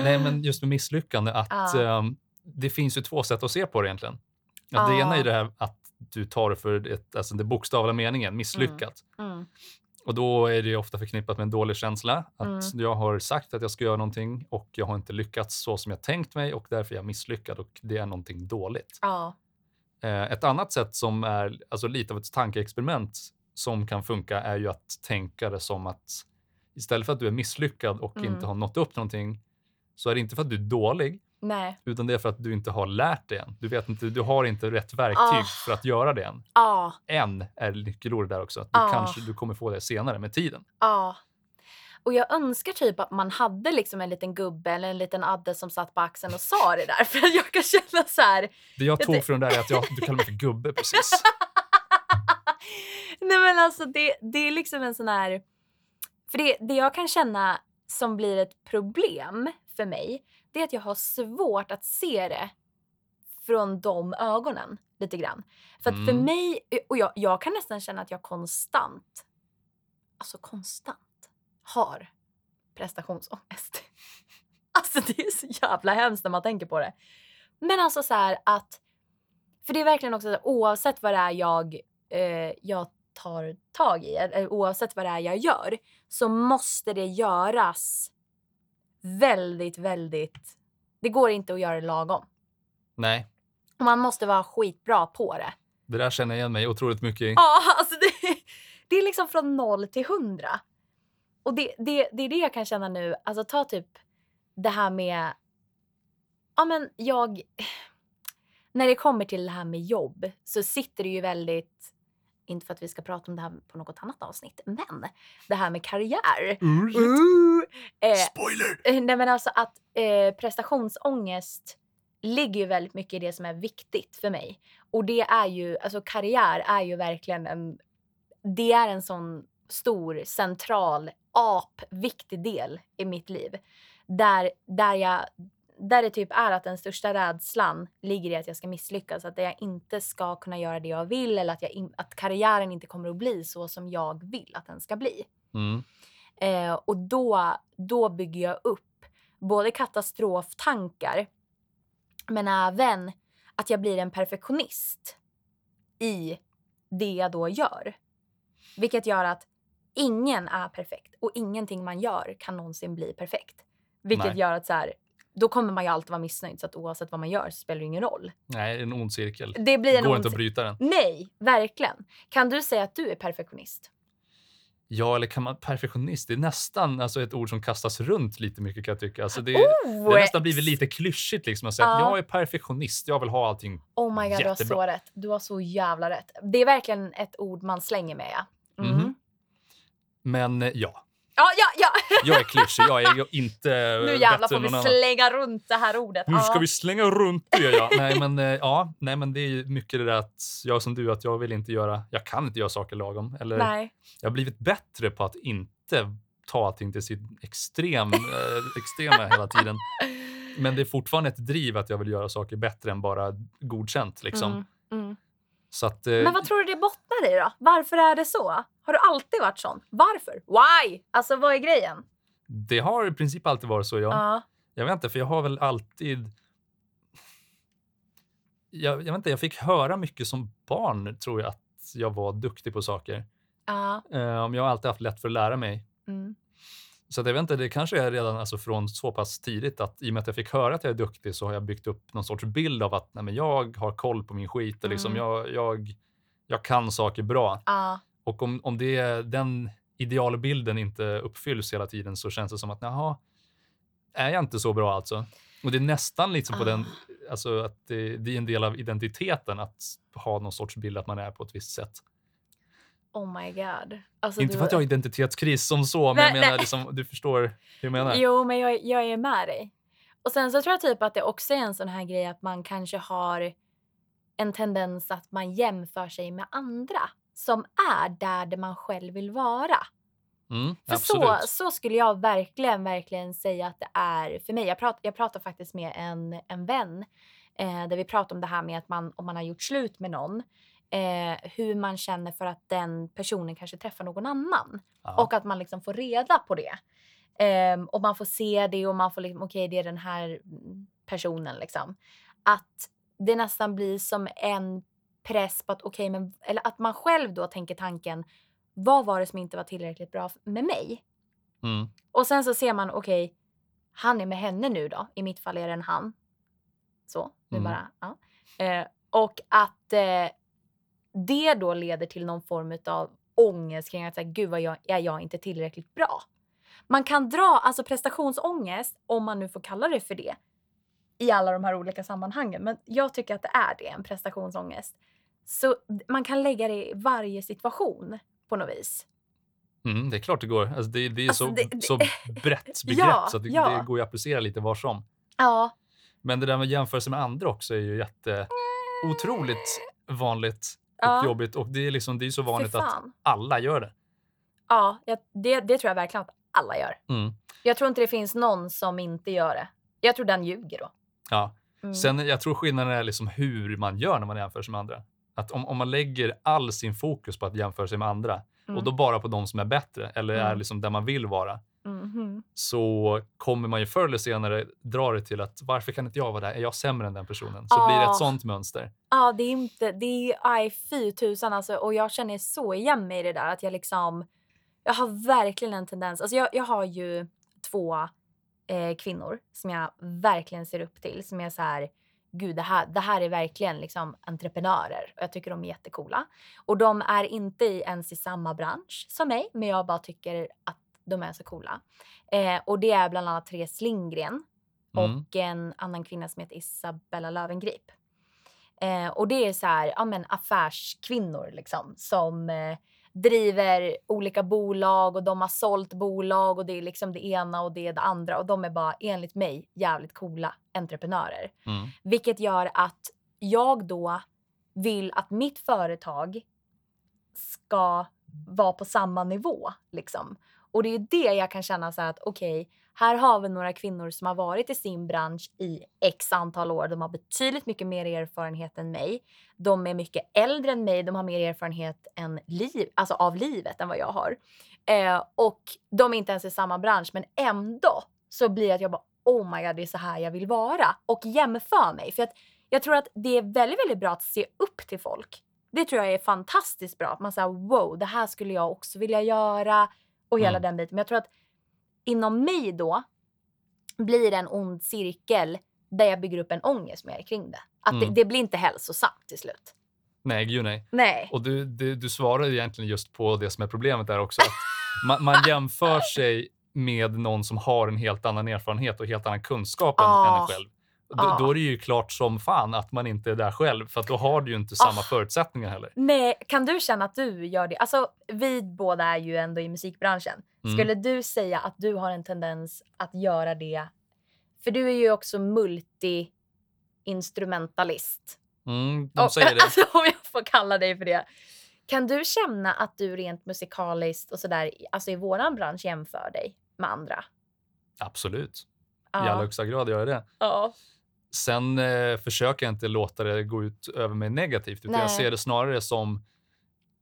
Nej, men just med misslyckande, att Ja. ehm, det finns ju två sätt att se på det egentligen. Att Det Ja. ena är det här att du tar det för ett, alltså den bokstavliga meningen, misslyckat. Mm. Och då är det ofta förknippat med en dålig känsla. Att Mm. jag har sagt att jag ska göra någonting och jag har inte lyckats så som jag tänkt mig och därför är jag misslyckad och det är någonting dåligt. Ja. Eh, ett annat sätt som är alltså, lite av ett tankeexperiment som kan funka är ju att tänka det som att istället för att du är misslyckad och Mm. inte har nått upp någonting så är det inte för att du är dålig Nej. utan det är för att du inte har lärt dig än. Du, vet inte, du har inte rätt verktyg Ah. för att göra det än. Ja. Än är nyckelordet där också. Att du Ah. kanske du kommer få det senare med tiden. Och jag önskar typ att man hade liksom en liten gubbe eller en liten adde som satt på axeln och sa det där. <laughs> För att jag kan känna så här. Det jag tog från det där är att jag, du kallar mig för gubbe precis. <laughs> Nej men alltså det, det är liksom en sån här... För det, det jag kan känna som blir ett problem för mig, det är att jag har svårt att se det från de ögonen lite grann. För att för Mm. mig, och jag, jag kan nästan känna att jag konstant, alltså konstant, har prestationsångest. <laughs> Alltså det är så jävla hemskt när man tänker på det. Men alltså så här att, för det är verkligen också så här, oavsett vad det är jag, eh, jag tar tag i, eller oavsett vad det är jag gör, så måste det göras väldigt, väldigt, det går inte att göra det lagom. Nej, Och Man måste vara skitbra på det. det där känner jag igen mig otroligt mycket i. Ja, <laughs> alltså det, det är liksom från noll till hundra. Och det, det, det är det jag kan känna nu. Alltså ta typ det här med... Ja men jag... <sighs> När det kommer till det här med jobb så sitter det ju väldigt... Inte för att vi ska prata om det här på något annat avsnitt, men det här med karriär. Uh, eh, Spoiler! <laughs> Nej men alltså att eh, prestationsångest ligger ju väldigt mycket i det som är viktigt för mig. Och det är ju, alltså karriär är ju verkligen en, det är en sån stor, central, apviktig del i mitt liv. Där, där jag, där det typ är att den största rädslan ligger i att jag ska misslyckas. Att jag inte ska kunna göra det jag vill eller att, jag att karriären inte kommer att bli så som jag vill att den ska bli. Mm. Eh, och då, då bygger jag upp både katastroftankar men även att jag blir en perfektionist i det jag då gör. Vilket gör att ingen är perfekt och ingenting man gör kan någonsin bli perfekt. Vilket Nej. gör att så här, då kommer man ju alltid vara missnöjd så att oavsett vad man gör så spelar det ingen roll. Nej, en ond cirkel. Det blir en går ond- inte att bryta den. Nej, verkligen. Kan du säga att du är perfektionist? Ja, eller kan man perfektionist? Det är nästan alltså, ett ord som kastas runt lite mycket kan jag tycka. Alltså, det, Oh, det nästan blivit lite klyschigt liksom att säga att Ja. jag är perfektionist. Jag vill ha allting. Oh my god, du har Jättebra. så rätt. Du har så jävla rätt. Det är verkligen ett ord man slänger med, ja. Mm. Mhm. Men eh, ja, Ja, ja, ja! jag är klyschig. Jag är inte <laughs> Nu jävlar får vi någon annan. slänga runt det här ordet. Nu ska Ja. vi slänga runt det. Ja. <laughs> Nej, men, eh, ja, nej, men det är ju mycket det där att jag som du, att jag vill inte göra, jag kan inte göra saker lagom. Eller Nej. jag har blivit bättre på att inte ta allting till sitt extrem, eh, <laughs> extrema hela tiden. Men det är fortfarande ett driv att jag vill göra saker bättre än bara godkänt. Liksom. Mm, mm. Så att, eh, Men vad tror du det bottnar i då? Varför är det så? Har du alltid varit sån? Varför? Why? Alltså vad är grejen? det har i princip alltid varit så. Ja. Ja. Jag vet inte, för jag har väl alltid... Jag, jag vet inte, jag fick höra mycket som barn, tror jag, att jag var duktig på saker. Ja. Um, jag har alltid haft lätt för att lära mig. Mm. Så att jag vet inte, det kanske är redan alltså från så pass tidigt att i och med att jag fick höra att jag är duktig så har jag byggt upp någon sorts bild av att nej, men jag har koll på min skit och liksom Mm. jag, jag, jag kan saker bra. Ja. Och om, om det, den idealbilden inte uppfylls hela tiden så känns det som att jaha, är jag inte så bra alltså? Och det är nästan liksom på Ah. den, alltså att det, det är en del av identiteten att ha någon sorts bild att man är på ett visst sätt. Oh my god. Alltså, inte du... för att jag har identitetskris som så, men Nej, jag menar nej. liksom, du förstår hur jag menar. Jo, men jag, jag är med dig. Och sen så tror jag typ att det också är en sån här grej att man kanske har en tendens att man jämför sig med andra som är där, där man själv vill vara. Mm, För absolut. så, så skulle jag verkligen, verkligen säga att det är för mig. Jag, prat, jag pratade faktiskt med en, en vän eh, där vi pratade om det här med att man, om man har gjort slut med någon, eh, hur man känner för att den personen kanske träffar någon annan. Ja. Och att man liksom får reda på det. Ehm, och man får se det och man får liksom, okej det är den här personen liksom. Att det nästan blir som en press på att okej, men eller att man själv då tänker tanken vad var det som inte var tillräckligt bra med mig? Mm. Och sen så ser man okej, han är med henne nu då. I mitt fall är det en han. Så, nu Mm. bara, ja. Eh, och att eh, det då leder till någon form av ångest kring att säga, gud vad jag, är jag inte tillräckligt bra? Man kan dra, alltså prestationsångest, om man nu får kalla det för det, i alla de här olika sammanhangen. Men jag tycker att det är det, en prestationsångest. Så man kan lägga det i varje situation på något vis. Mm, det är klart det går. Alltså det, det är Alltså, så, det- så brett <laughs> begrepp Ja, så att det, ja. det går att applicera lite var som. Ja, Men det där med jämförelse med andra också är ju jätte otroligt vanligt och Ja. jobbigt och det är liksom det är så vanligt att alla gör det. Ja, jag, det, det tror jag verkligen att alla gör. Mm. Jag tror inte det finns någon som inte gör det. Jag tror den ljuger då. Ja. Mm. Sen jag tror skillnaden är liksom hur man gör när man jämför sig med andra. Att om, om man lägger all sin fokus på att jämföra sig med andra Mm. och då bara på de som är bättre eller är Mm. liksom där man vill vara Mhm. så kommer man ju förr eller senare dra det till att varför kan inte jag vara där? Är jag sämre än den personen? Så blir det Ah. ett sånt mönster. Ja, det är inte... Det är, aj, fy tusan alltså. Och jag känner så igen mig i det där att jag liksom... Jag har verkligen en tendens... Alltså jag, jag har ju två eh, kvinnor som jag verkligen ser upp till. Som är så här... Gud, det här, det här är verkligen liksom entreprenörer. Och jag tycker de är jättecoola. Och de är inte i, ens i samma bransch som mig. Men jag bara tycker att de är så coola. Eh, och det är bland annat Therese Lindgren Mm. och en annan kvinna som heter Isabella Löwengrip. Eh, och det är så här, ja men affärskvinnor liksom som eh, driver olika bolag och de har sålt bolag och det är liksom det ena och det är det andra och de är bara enligt mig jävligt coola entreprenörer. Mm. Vilket gör att jag då vill att mitt företag ska vara på samma nivå. Liksom. Och det är det jag kan känna så att okej, här har vi några kvinnor som har varit i sin bransch i x antal år. De har betydligt mycket mer erfarenhet än mig. De är mycket äldre än mig. De har mer erfarenhet än liv, alltså av livet än vad jag har. Eh, och de är inte ens i samma bransch, men ändå så blir det att jag bara oh my god, det är så här jag vill vara. Och jämför mig. För att jag tror att det är väldigt, väldigt bra att se upp till folk. Det tror jag är fantastiskt bra. Att man säger wow, det här skulle jag också vilja göra. Och hela Mm. den biten. Men jag tror att inom mig då blir det en ond cirkel där jag bygger upp en ångest mer kring det. Att det, Mm. det blir inte hälsosamt till slut. Nej, gud nej. Nej. Och du, du, du svarar egentligen just på det som är problemet där också. Man, man <laughs> jämför sig med någon som har en helt annan erfarenhet och helt annan kunskap än, Ah. än en själv. Då, Ah. då är det ju klart som fan att man inte är där själv, för då har du ju inte samma Ah. förutsättningar heller. Nej, kan du känna att du gör det? Alltså, vi båda är ju ändå i musikbranschen. Mm. Skulle du säga att du har en tendens att göra det? För du är ju också multi-instrumentalist. Mm, de säger det. <laughs> Alltså, om jag får kalla dig för det. Kan du känna att du rent musikaliskt och sådär, alltså i våran bransch jämför dig med andra? Absolut. I allra högsta grad gör jag det. ja. Sen eh, försöker jag inte låta det gå ut över mig negativt, utan jag ser det snarare som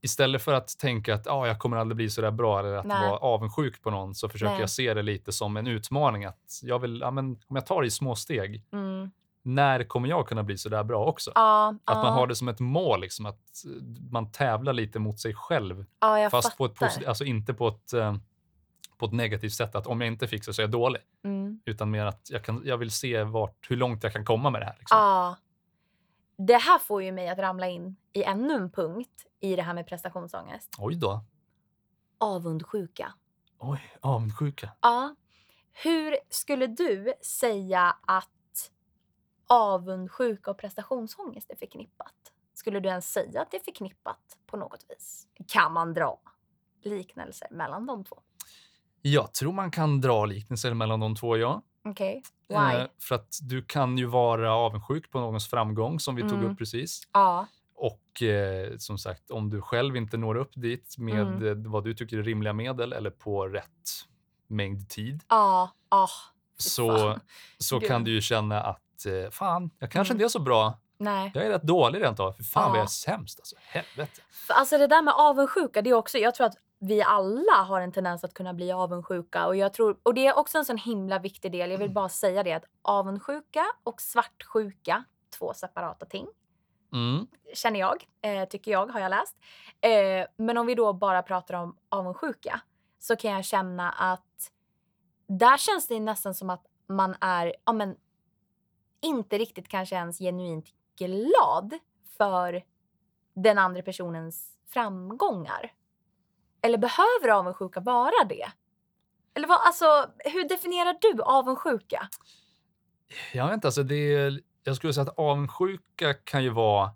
Istället för att tänka att ah, jag kommer aldrig bli så där bra eller att Nej. vara avundsjuk på någon så försöker Nej. jag se det lite som en utmaning. Att jag vill, ja, men, om jag tar det i små steg, Mm. när kommer jag kunna bli så där bra också? Ja, Att ja, man har det som ett mål, liksom, att man tävlar lite mot sig själv. jag Fast på ett fattar. alltså inte på ett, eh, på ett negativt sätt, att om jag inte fixar så är jag dålig. Mm. Utan mer att jag, kan, jag vill se vart, hur långt jag kan komma med det här. Liksom. Ja. Det här får ju mig att ramla in i ännu en punkt i det här med prestationsångest. Oj då. Avundsjuka. Oj, avundsjuka. Ja. Hur skulle du säga att avundsjuka och prestationsångest är förknippat? Skulle du ens säga att det är förknippat på något vis? Kan man dra liknelser mellan de två? Jag tror man kan dra liknelser mellan de två, ja. Okej. Why? Eh, för att du kan ju vara avundsjuk på någons framgång, som vi tog Mm. upp precis. Ja. Och eh, som sagt, om du själv inte når upp dit med Mm. eh, vad du tycker är rimliga medel eller på rätt mängd tid, Ja. Ja. så, fan. så kan du ju känna att eh, fan, jag kanske Mm. inte är så bra. Nej. Jag är rätt dålig rent av. För fan vad Ja. jag är sämst alltså. Helvete. Alltså det där med avundsjuka, det är också, jag tror att vi alla har en tendens att kunna bli avundsjuka. Och, jag tror, och det är också en sån himla viktig del. Jag vill bara säga det att avundsjuka och svartsjuka, två separata ting. Mm. känner jag. Eh, tycker jag, har jag läst. Eh, men om vi då bara pratar om avundsjuka så kan jag känna att där känns det nästan som att man är, ja men, inte riktigt kanske ens genuint glad för den andra personens framgångar. Eller behöver avundsjuka vara det? Eller vad, alltså, hur definierar du avundsjuka? Jag vet inte, alltså det är, jag skulle säga att avundsjuka kan ju vara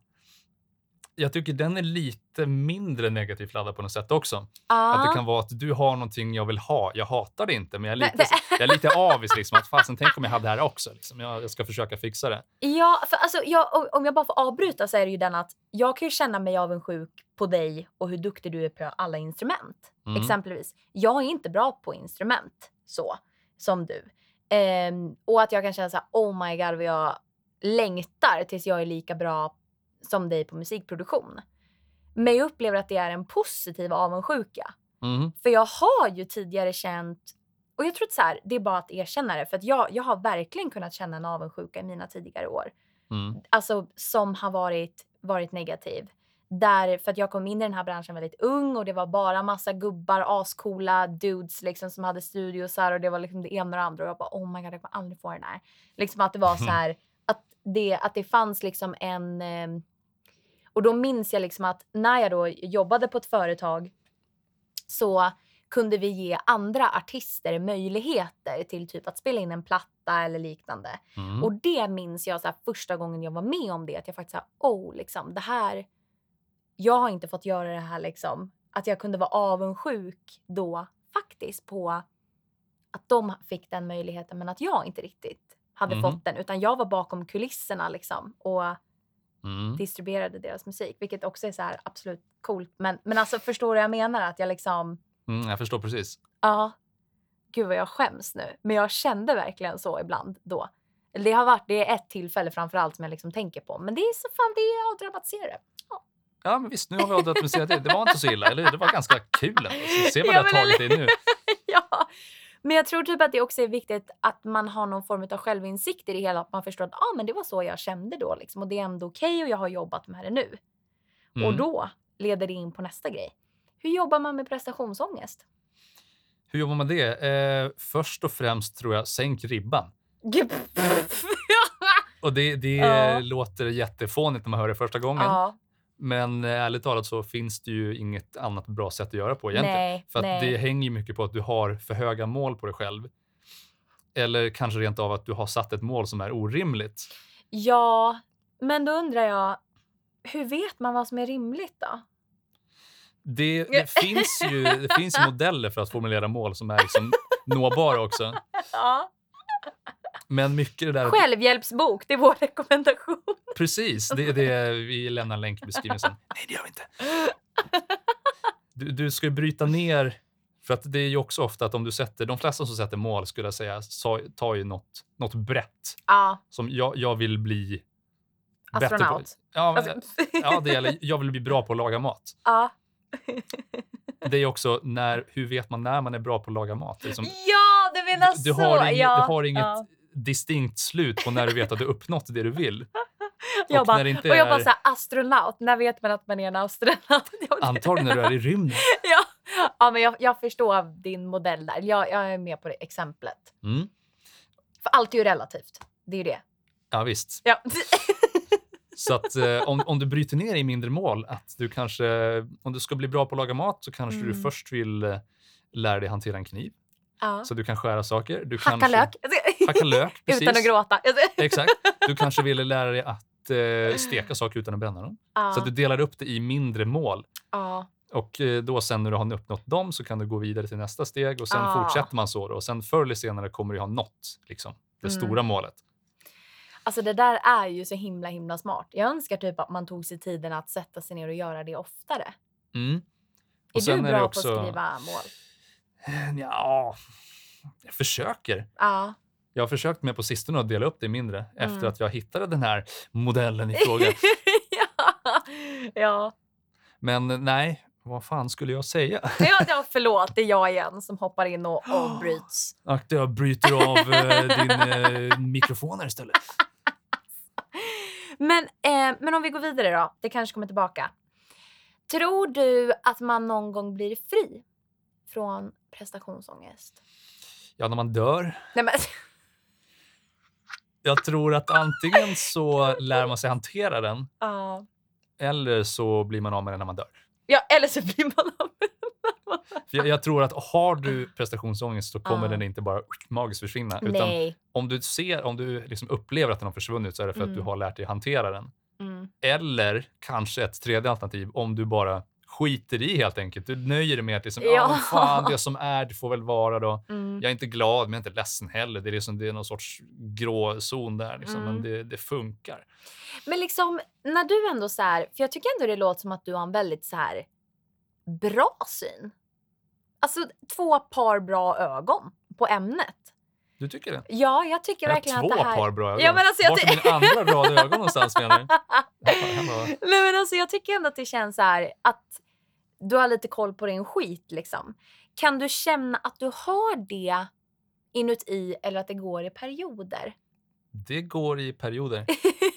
jag tycker den är lite mindre negativt laddad på något sätt också. Ja. Att det kan vara att du har någonting jag vill ha. Jag hatar det inte, men jag är lite, jag är lite avis. Liksom, att fasen, tänk om jag hade det här också. Liksom. Jag, jag ska försöka fixa det. Ja, för alltså, jag, om- jag bara får avbryta så är det ju den att jag kan ju känna mig avundsjuk på dig och hur duktig du är på alla instrument. Mm. Exempelvis. Jag är inte bra på instrument så som du. Ehm, och att jag kan känna så här, oh my god vad jag längtar tills jag är lika bra som dig på musikproduktion. Men jag upplever att det är en positiv avundsjuka. Mm. För jag har ju tidigare känt, och jag tror att så här, det är bara att erkänna det, för att jag, jag har verkligen kunnat känna en avundsjuka i mina tidigare år. Mm. Alltså som har varit, varit negativ. Där, för att jag kom in i den här branschen väldigt ung och det var bara massa gubbar, ascoola dudes liksom som hade studiosar och det var liksom det ena och det andra och jag bara oh my god jag kommer aldrig få den här. Liksom att det var så <laughs> här att det, att det fanns liksom en ehm, och då minns jag liksom att när jag då jobbade på ett företag så kunde vi ge andra artister möjligheter till typ att spela in en platta eller liknande. Mm. Och det minns jag så här, första gången jag var med om det. Att jag faktiskt sa, oh, liksom, det här. Jag har inte fått göra det här liksom. Att jag kunde vara avundsjuk då faktiskt på att de fick den möjligheten men att jag inte riktigt hade Mhm. fått den. Utan jag var bakom kulisserna liksom och Mm. distribuerade deras musik. Vilket också är så här absolut coolt. Men, men alltså förstår du vad jag menar? Att jag liksom, Mm, jag förstår precis. ja. Gud vad jag skäms nu. Men jag kände verkligen så ibland då. Det har varit, det är ett tillfälle framförallt som jag liksom tänker på. Men det är så fan, det är avdramatiserat. Ja, men visst, nu har vi avdramatiserat det. Det var inte så illa, eller hur? Det var ganska kul ändå. Så se vad Ja, det tagit dig nu. <laughs> ja. Men jag tror typ att det också är viktigt att man har någon form av självinsikt i det hela. Att man förstår att ah, men det var så jag kände då. Liksom. Och det är ändå okej och jag har jobbat med det nu. Och Mm. då leder det in på nästa grej. Hur jobbar man med prestationsångest? Hur jobbar man det? Eh, först och främst tror jag, sänk ribban. <laughs> Och det, det Ja. låter jättefånigt när man hör det första gången. ja, Men eh, ärligt talat så finns det ju inget annat bra sätt att göra på egentligen. nej, För det hänger mycket på att du har för höga mål på dig själv. Eller kanske rent av att du har satt ett mål som är orimligt. Ja, men då undrar jag, hur vet man vad som är rimligt då? Det, det, <laughs> finns ju, det finns modeller för att formulera mål som är liksom <laughs> nåbara också. Ja. Men mycket det där... Självhjälpsbok, det är vår rekommendation. Precis, det är det vi lämnar en länk i beskrivningen sen. Nej, det gör vi inte. Du, du ska ju bryta ner, för att det är ju också ofta att om du sätter, de flesta som sätter mål skulle jag säga, tar ju något, något brett. Ja, Som jag, jag vill bli bättre på. astronaut. Ja, men, Alltså, <laughs> ja, det gäller, jag vill bli bra på att laga mat. ja. Det är också när, hur vet man när man är bra på att laga mat? Det som, ja, du menar du, du, så. har inget, ja. du har inget ja. Distinkt slut på när du vet att du uppnått det du vill. <laughs> Jag och bara, när det inte och jag bara så här, astronaut, när vet man att man är en astronaut? <laughs> Antagligen när du är i rymden. <laughs> ja. ja, men jag, jag förstår din modell där. Jag, jag är med på det exemplet. Mm. För allt är ju relativt. Det är ju det. Ja, visst. Ja. Så att eh, om, om du bryter ner i mindre mål, att du kanske, om du ska bli bra på att laga mat så kanske du Mm. först vill eh, lära dig hantera en kniv ja. så du kan skära saker. Du Hacka kanske, lök. Hacka lök, precis. <laughs> Utan att gråta. <laughs> Exakt. Du kanske ville lära dig att eh, steka saker utan att bränna dem. Ja. Så du delar upp det i mindre mål. ja. Och eh, då sen när du har uppnått dem så kan du gå vidare till nästa steg och sen Ah. fortsätter man så. Då. Och sen förr eller senare kommer du ha nått liksom, det Mm. stora målet. Alltså det där är ju så himla himla smart. Jag önskar typ att man tog sig tiden att sätta sig ner och göra det oftare. Mm. Är du är bra det på också- att skriva mål? Ja, jag försöker. Ja. Jag har försökt med på sistone att dela upp det mindre efter Mm. att jag hittade den här modellen i fråga. <laughs> ja. ja. Men nej, vad fan skulle jag säga? Ja, ja, förlåt. Det är jag igen som hoppar in och <gasps> avbryts. Att jag bryter av eh, din eh, mikrofon här istället. <laughs> Men, eh, men om vi går vidare då. Det kanske kommer tillbaka. Tror du att man någon gång blir fri från prestationsångest? Ja, när man dör. Nej, men, Jag tror att antingen så lär man sig hantera den ja. eller så blir man av med den när man dör. ja, eller så blir man av med För jag, jag tror att har du prestationsångest så kommer Ja. den inte bara magiskt försvinna. Utan Nej. om du ser, om du liksom upplever att den har försvunnit så är det för att Mm. du har lärt dig hantera den. Mm. Eller kanske ett tredje alternativ om du bara skiter i helt enkelt. Du nöjer dig med att liksom, ja. Men fan, det som är, det får väl vara då. <laughs> Mm. Jag är inte glad, men jag är inte ledsen heller. Det är, liksom, det är någon sorts gråzon där, liksom, Mm. men det, det funkar. Men liksom, när du ändå så här, för jag tycker ändå det låter som att du har en väldigt så här bra syn. Alltså två par bra ögon på ämnet. Du tycker det? Ja, jag tycker Jag verkligen två att det här... par bra ögon. Ja, men alltså, jag Vart är ty- min andra rad ögon någonstans <laughs> menar du? Nej men alltså jag tycker ändå att det känns så här att du har lite koll på din skit liksom. Kan du känna att du har det inuti eller att det går i perioder? Det går i perioder,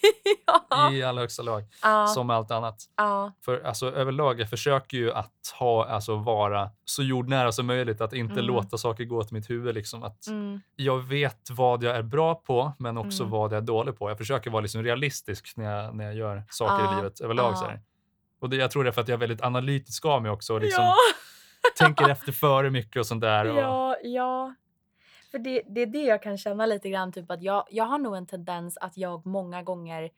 <laughs> ja. i allra högsta lag, ja. som allt annat. ja. För alltså, överlag, jag försöker ju att ha, alltså, vara så jordnära som möjligt. Att inte Mm. låta saker gå till mitt huvud. Liksom. Att Mm. Jag vet vad jag är bra på, men också Mm. vad jag är dålig på. Jag försöker vara liksom realistisk när jag, när jag gör saker i livet överlag. Så här. Och det, jag tror det är för att jag är väldigt analytisk av mig också. Och liksom Ja. <laughs> tänker efter före mycket och sånt där. Och, Ja, ja. För det, det är det jag kan känna lite grann, typ att jag, jag har nog en tendens att jag många gånger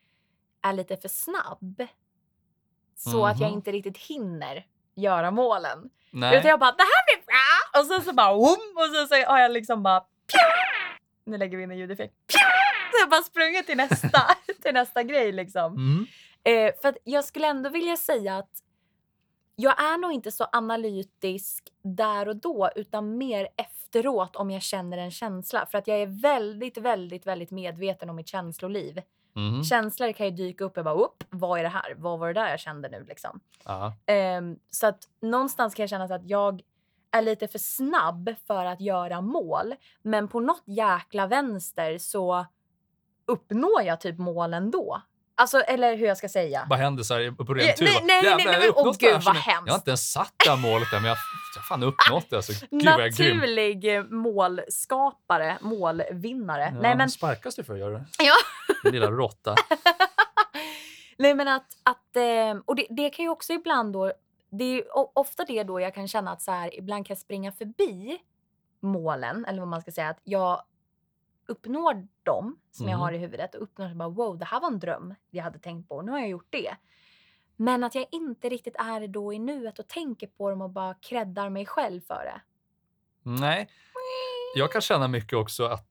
är lite för snabb. Så att jag Mhm. inte riktigt hinner göra målen. nej, Utan jag bara, det här blir bra! Och sen så bara, wum! Och sen så har jag liksom bara, pju! Nu lägger vi in en ljudeffekt. Pju! Så jag bara sprungit till nästa, <laughs> till nästa grej liksom. mm. Eh, för jag skulle ändå vilja säga att jag är nog inte så analytisk där och då utan mer efteråt om jag känner en känsla. För att jag är väldigt, väldigt, väldigt medveten om mitt känsloliv. Mhm. Känslor kan ju dyka upp och bara upp, vad är det här? Vad var det där jag kände nu liksom? Ehm, så att någonstans kan jag känna att jag är lite för snabb för att göra mål. Men på något jäkla vänster så uppnår jag typ målen då. Alltså, eller hur jag ska säga. Vad händer så här på ren tur? nej, nej, nej, "Jävlar, nej, uppnått åh, gud, vad hemskt. Jag har inte ens satt det här målet än, men jag har fan uppnått det. Alltså, gud. Naturlig eh, målskapare, målvinnare. Ja, Nej men, Sparkas du för gör du? Ja. Din lilla råtta. <laughs> nej, men att, att eh, och det, det kan ju också ibland då, det är ofta det då jag kan känna att så här, ibland kan jag springa förbi målen, eller vad man ska säga, att jag uppnår dem som jag Mhm. har i huvudet och uppnår så bara wow, det här var en dröm jag hade tänkt på, nu har jag gjort det. Men att jag inte riktigt är då i nuet och tänker på dem och bara creddar mig själv för det. Nej, jag kan känna mycket också att...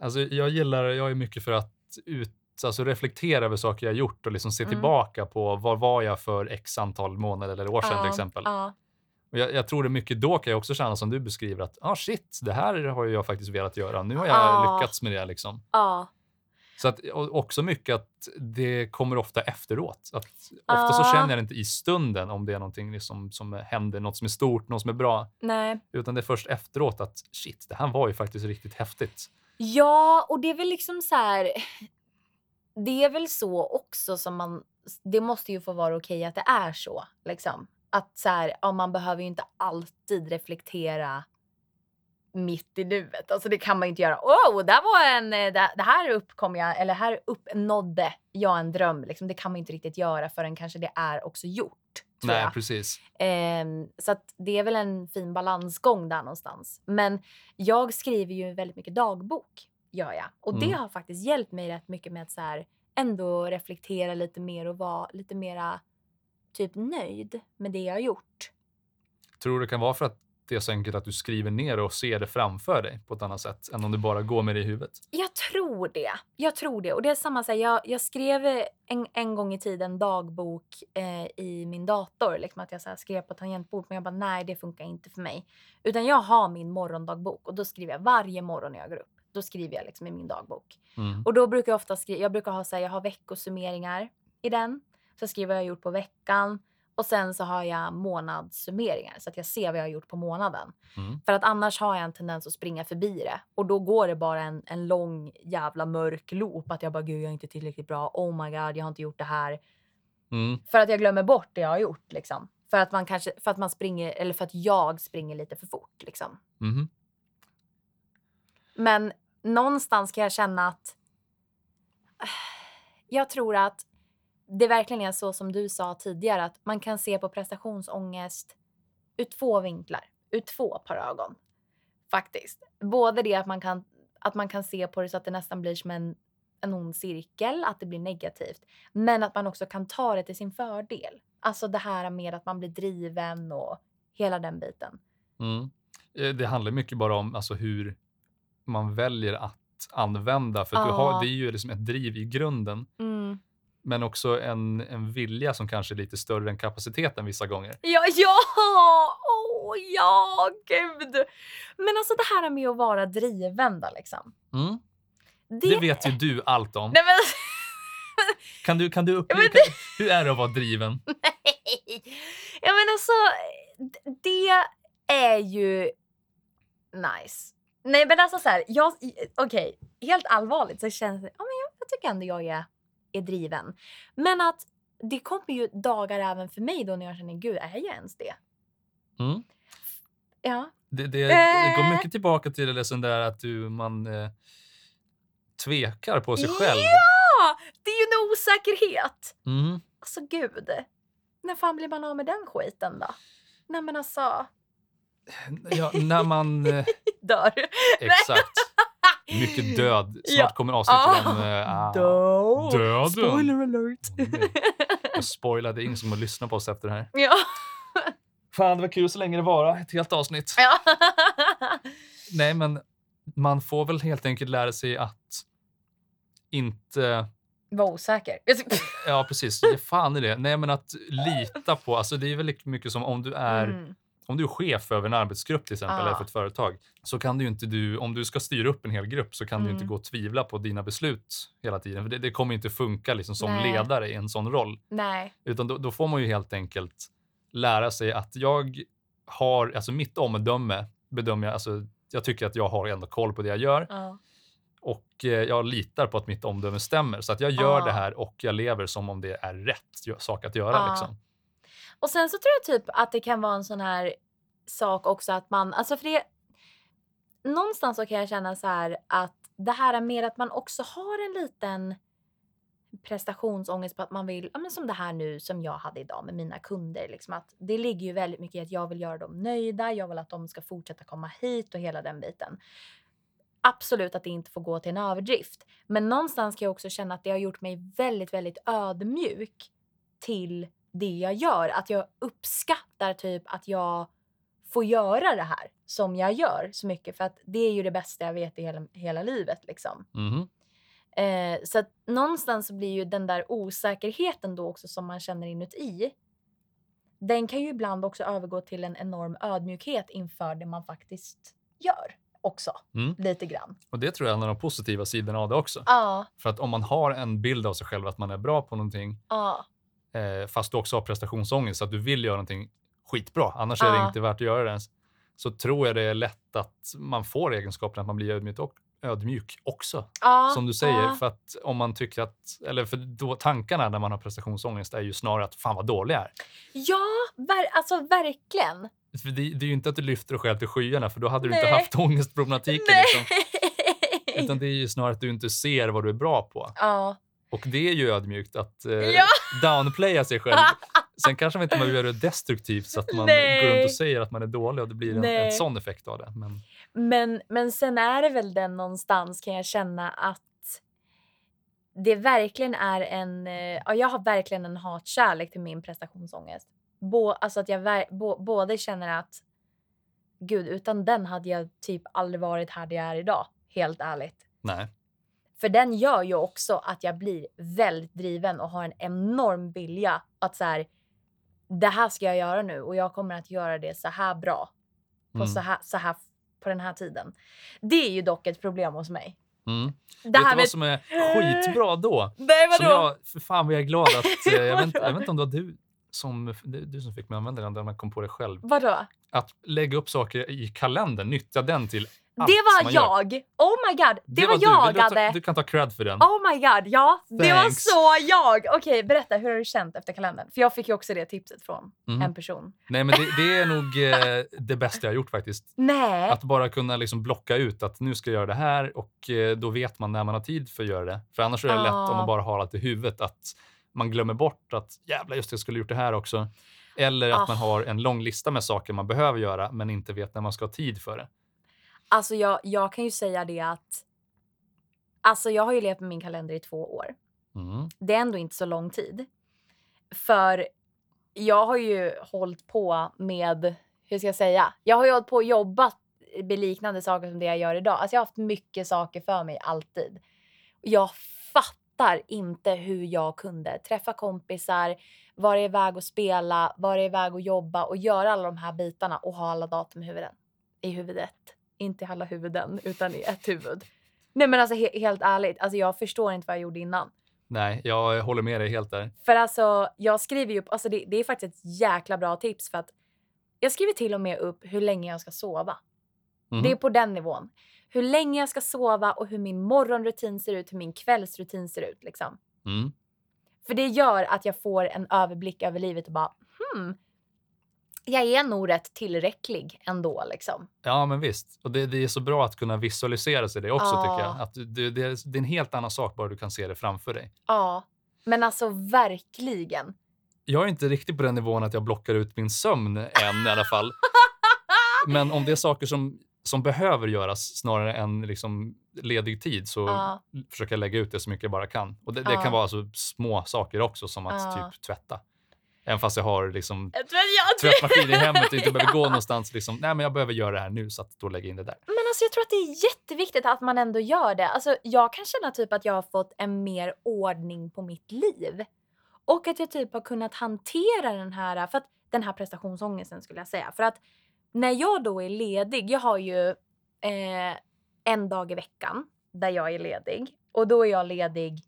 Alltså jag gillar, jag är mycket för att ut, alltså reflektera över saker jag gjort och liksom se Mm. tillbaka på vad var jag för x antal månader eller år sedan till exempel. Ja, jag, jag tror det mycket då kan jag också känna som du beskriver att ah, shit, det här har jag faktiskt velat göra. Nu har jag Ja. lyckats med det. Liksom. ja, Så att, också mycket att det kommer ofta efteråt. Att ofta så Ja. känner jag inte i stunden om det är någonting liksom som händer, något som är stort, något som är bra. nej. Utan det är först efteråt att shit, det här var ju faktiskt riktigt häftigt. Ja, och det är väl liksom så här. Det är väl så också som man. Det måste ju få vara okej att det är så. Liksom. Att så här, ja, man behöver ju inte alltid reflektera mitt i nuet. Alltså det kan man ju inte göra. Oh, där var en, eh, det, det här uppkom jag, eller här uppnådde jag en dröm. Liksom. Det kan man inte riktigt göra förrän kanske det är också gjort. Nej, jag. precis. Ehm, så det är väl en fin balansgång där någonstans. Men jag skriver ju väldigt mycket dagbok, gör jag. Och det Mm. har faktiskt hjälpt mig rätt mycket med att så här, ändå reflektera lite mer och vara lite mera typ nöjd med det jag har gjort. Tror du det kan vara för att det är så enkelt att du skriver ner och ser det framför dig på ett annat sätt än om du bara går med det i huvudet? Jag tror det. Jag tror det. Och det är samma så här, jag, jag skrev en, en gång i tiden dagbok eh, i min dator. Liksom att jag så skrev på tangentbord. Men jag bara, nej det funkar inte för mig. Utan jag har min morgondagbok och då skriver jag varje morgon när jag går upp. Då skriver jag liksom i min dagbok. Mm. Och då brukar jag ofta skriva, jag brukar ha så här, jag har veckosummeringar i den. Så skriver jag vad jag gjort på veckan. Och sen så har jag månadssummeringar så att jag ser vad jag har gjort på månaden. Mm. För att annars har jag en tendens att springa förbi det. Och då går det bara en, en lång jävla mörk loop. Att jag bara, gud jag är inte tillräckligt bra. Oh my god, jag har inte gjort det här. Mm. För att jag glömmer bort det jag har gjort liksom. För att man kanske, för att man springer, eller för att jag springer lite för fort liksom. Mhm. Men någonstans kan jag känna att <sighs> jag tror att det verkligen är så som du sa tidigare att man kan se på prestationsångest ur två vinklar, ur två par ögon. Faktiskt. Både det att man kan, att man kan se på det så att det nästan blir som en, en ond cirkel, att det blir negativt. Men att man också kan ta det till sin fördel. Alltså det här med att man blir driven och hela den biten. Mm. Eh, Det handlar mycket bara om alltså, hur man väljer att använda. För att du har, Ja. det är ju liksom ett driv i grunden, men också en, en vilja som kanske är lite större än kapaciteten vissa gånger. Ja, ja! Åh, ja, gud! Men alltså det här med att vara driven då liksom. Mm. Det, Det vet ju du allt om. Nej men Kan du, kan du upp, Ja, kan, hur är det att vara driven? <laughs> nej! Ja men alltså, det är ju nice. Nej men alltså så här, jag, okej, helt allvarligt så känns det, ja men jag, jag tycker ändå jag är, är driven. Men att det kommer ju dagar även för mig då när jag känner, gud är jag ens det? Mm. Ja. Det, det, det går Eh. mycket tillbaka till det sån där att du, man eh, tvekar på sig själv. Ja! Det är ju en osäkerhet. Mm. Alltså gud. När fan blir man av med den skiten då? Nej men alltså, Ja, när man... Eh, <laughs> dör. exakt. Mycket död. <gasps> Snart Ja. kommer avsnittet Ah, om... Eh, ah, Död. Döden. Spoiler alert. Jag spoilade ingen som har lyssnat på oss efter det här. ja. Fan, det var kul så länge det var. Ett helt avsnitt. ja. Nej, men man får väl helt enkelt lära sig att inte... Var osäker. Ja, precis. Ge fan i det. Nej, men att lita på... Alltså det är väldigt mycket som om du är... Mm. Om du är chef över en arbetsgrupp till exempel, Ja. eller för ett företag, så kan du inte du, om du ska styra upp en hel grupp, så kan du ju inte Mm. gå och tvivla på dina beslut hela tiden. För det, det kommer inte funka liksom som Nej. ledare i en sån roll. Nej. Utan då, då får man ju helt enkelt lära sig att jag har, alltså mitt omdöme bedömer jag, alltså jag tycker att jag har ändå koll på det jag gör Ja. och eh, jag litar på att mitt omdöme stämmer. Så att jag gör Ja. det här och jag lever som om det är rätt sak att göra. Liksom. Och sen så tror jag typ att det kan vara en sån här sak också att man, alltså för det, någonstans så kan jag känna så här att det här är mer att man också har en liten prestationsångest på att man vill, ja men som det här nu som jag hade idag med mina kunder, liksom att det ligger ju väldigt mycket i att jag vill göra dem nöjda, jag vill att de ska fortsätta komma hit och hela den biten. Absolut att det inte får gå till en överdrift, men någonstans kan jag också känna att det har gjort mig väldigt, väldigt ödmjuk till det jag gör. Att jag uppskattar typ att jag får göra det här som jag gör så mycket för att det är ju det bästa jag vet i hela, hela livet liksom. Mhm. Eh, så att någonstans så blir ju den där osäkerheten då också som man känner inuti. Den kan ju ibland också övergå till en enorm ödmjukhet inför det man faktiskt gör också. Mm. Lite grann. Och det tror jag är en av de positiva sidorna av det också. Ja, För att om man har en bild av sig själv att man är bra på någonting, ja, eh, fast du också har prestationsångest, så att du vill göra någonting skitbra, annars är det Ja. inte värt att göra det ens, så tror jag det är lätt att man får egenskapen att man blir ödmjuk, och, ödmjuk också. ja. som du säger, ja. för att om man tycker att, eller för då tankarna när man har prestationsångest är ju snarare att fan vad dålig jag är. Ja, ver- alltså verkligen. Det, det är ju inte att du lyfter dig själv till skyarna, för då hade du inte Nej. haft ångestproblematiken. Nej. Liksom. Utan det är ju snarare att du inte ser vad du är bra på. Ja. Och det är ju ödmjukt att eh, Ja. <laughs> downplaya sig själv. Sen kanske man inte behöver göra det destruktivt så att man Nej. går runt och säger att man är dålig och det blir en, en sån effekt av det. Men, Men, men sen är det väl den någonstans kan jag känna att det verkligen är en, eh, ja jag har verkligen en hatkärlek till min prestationsångest. Bå, alltså att jag bo, både känner att gud utan den hade jag typ aldrig varit här där jag är idag. Helt ärligt. nej. För den gör ju också att jag blir väldigt driven och har en enorm vilja att så här, det här ska jag göra nu och jag kommer att göra det så här bra. På Mm. så, här, så här på den här tiden. Det är ju dock ett problem hos mig. Mm. Det Vet här du vad som är skitbra då? Nej Som vadå? jag, för fan vad jag är glad att, eh, jag, vet, jag vet inte om det var du som du som fick mig använda den, där man kom på det själv. Vadå? Att lägga upp saker i kalendern, nyttja den till allt Det var man gör. jag! Oh my god, det, var, du. jag, du, Adde. du kan ta cred för den. Oh my god, ja. Det var Thanks. så jag! Okej, berätta, hur har du känt efter kalendern? För jag fick ju också det tipset från Mhm. en person. Nej, men det, det är nog eh, det bästa jag har gjort faktiskt. <laughs> Nej. Att bara kunna liksom blocka ut att nu ska jag göra det här och eh, då vet man när man har tid för att göra det. För annars är det lätt om Ah. man bara har allt i huvudet att man glömmer bort att jävlar just det, jag skulle gjort det här också. Eller att Ah. man har en lång lista med saker man behöver göra men inte vet när man ska ha tid för det. Alltså jag, jag kan ju säga det att... Alltså jag har ju levt med min kalender i två år. Mm. Det är ändå inte så lång tid. För jag har ju hållit på med, hur ska jag säga? Jag har ju hållit på och jobbat med liknande saker som det jag gör idag. Alltså jag har haft mycket saker för mig alltid. Jag fattar inte hur jag kunde träffa kompisar, vara iväg och spela, vara iväg och jobba och göra alla de här bitarna och ha alla datum i huvudet. I huvudet. Inte i alla huvuden, utan i ett huvud. Nej men alltså he- helt ärligt, alltså jag förstår inte vad jag gjorde innan. Nej, jag håller med dig helt där. För alltså, jag skriver ju upp, alltså det, det är faktiskt ett jäkla bra tips för att jag skriver till och med upp hur länge jag ska sova. Mhm. Det är på den nivån. Hur länge jag ska sova och hur min morgonrutin ser ut, hur min kvällsrutin ser ut liksom. Mm. För det gör att jag får en överblick över livet och bara hmm, jag är nog rätt tillräcklig ändå liksom. Ja, men visst. Och det, det är så bra att kunna visualisera sig det också Ja. tycker jag. Att du, det, det, är, en helt annan sak bara du kan se det framför dig. Ja, men alltså verkligen. Jag är inte riktigt på den nivån att jag blockar ut min sömn än i alla fall. <laughs> Men om det är saker som, som behöver göras snarare än liksom ledig tid så Ja. försöker jag lägga ut det så mycket jag bara kan. Och det, det Ja. kan vara alltså små saker också som att typ tvätta. Även fast jag har liksom tvättmaskin i hemmet och inte behöver gå <laughs> någonstans. Liksom, Nej, men jag behöver göra det här nu så att då lägger in det där. Men alltså jag tror att det är jätteviktigt att man ändå gör det. Alltså jag kan känna typ att jag har fått en mer ordning på mitt liv. Och att jag typ har kunnat hantera den här, för att, den här prestationsångesten skulle jag säga. För att när jag då är ledig, jag har ju eh, en dag i veckan där jag är ledig. Och då är jag ledig,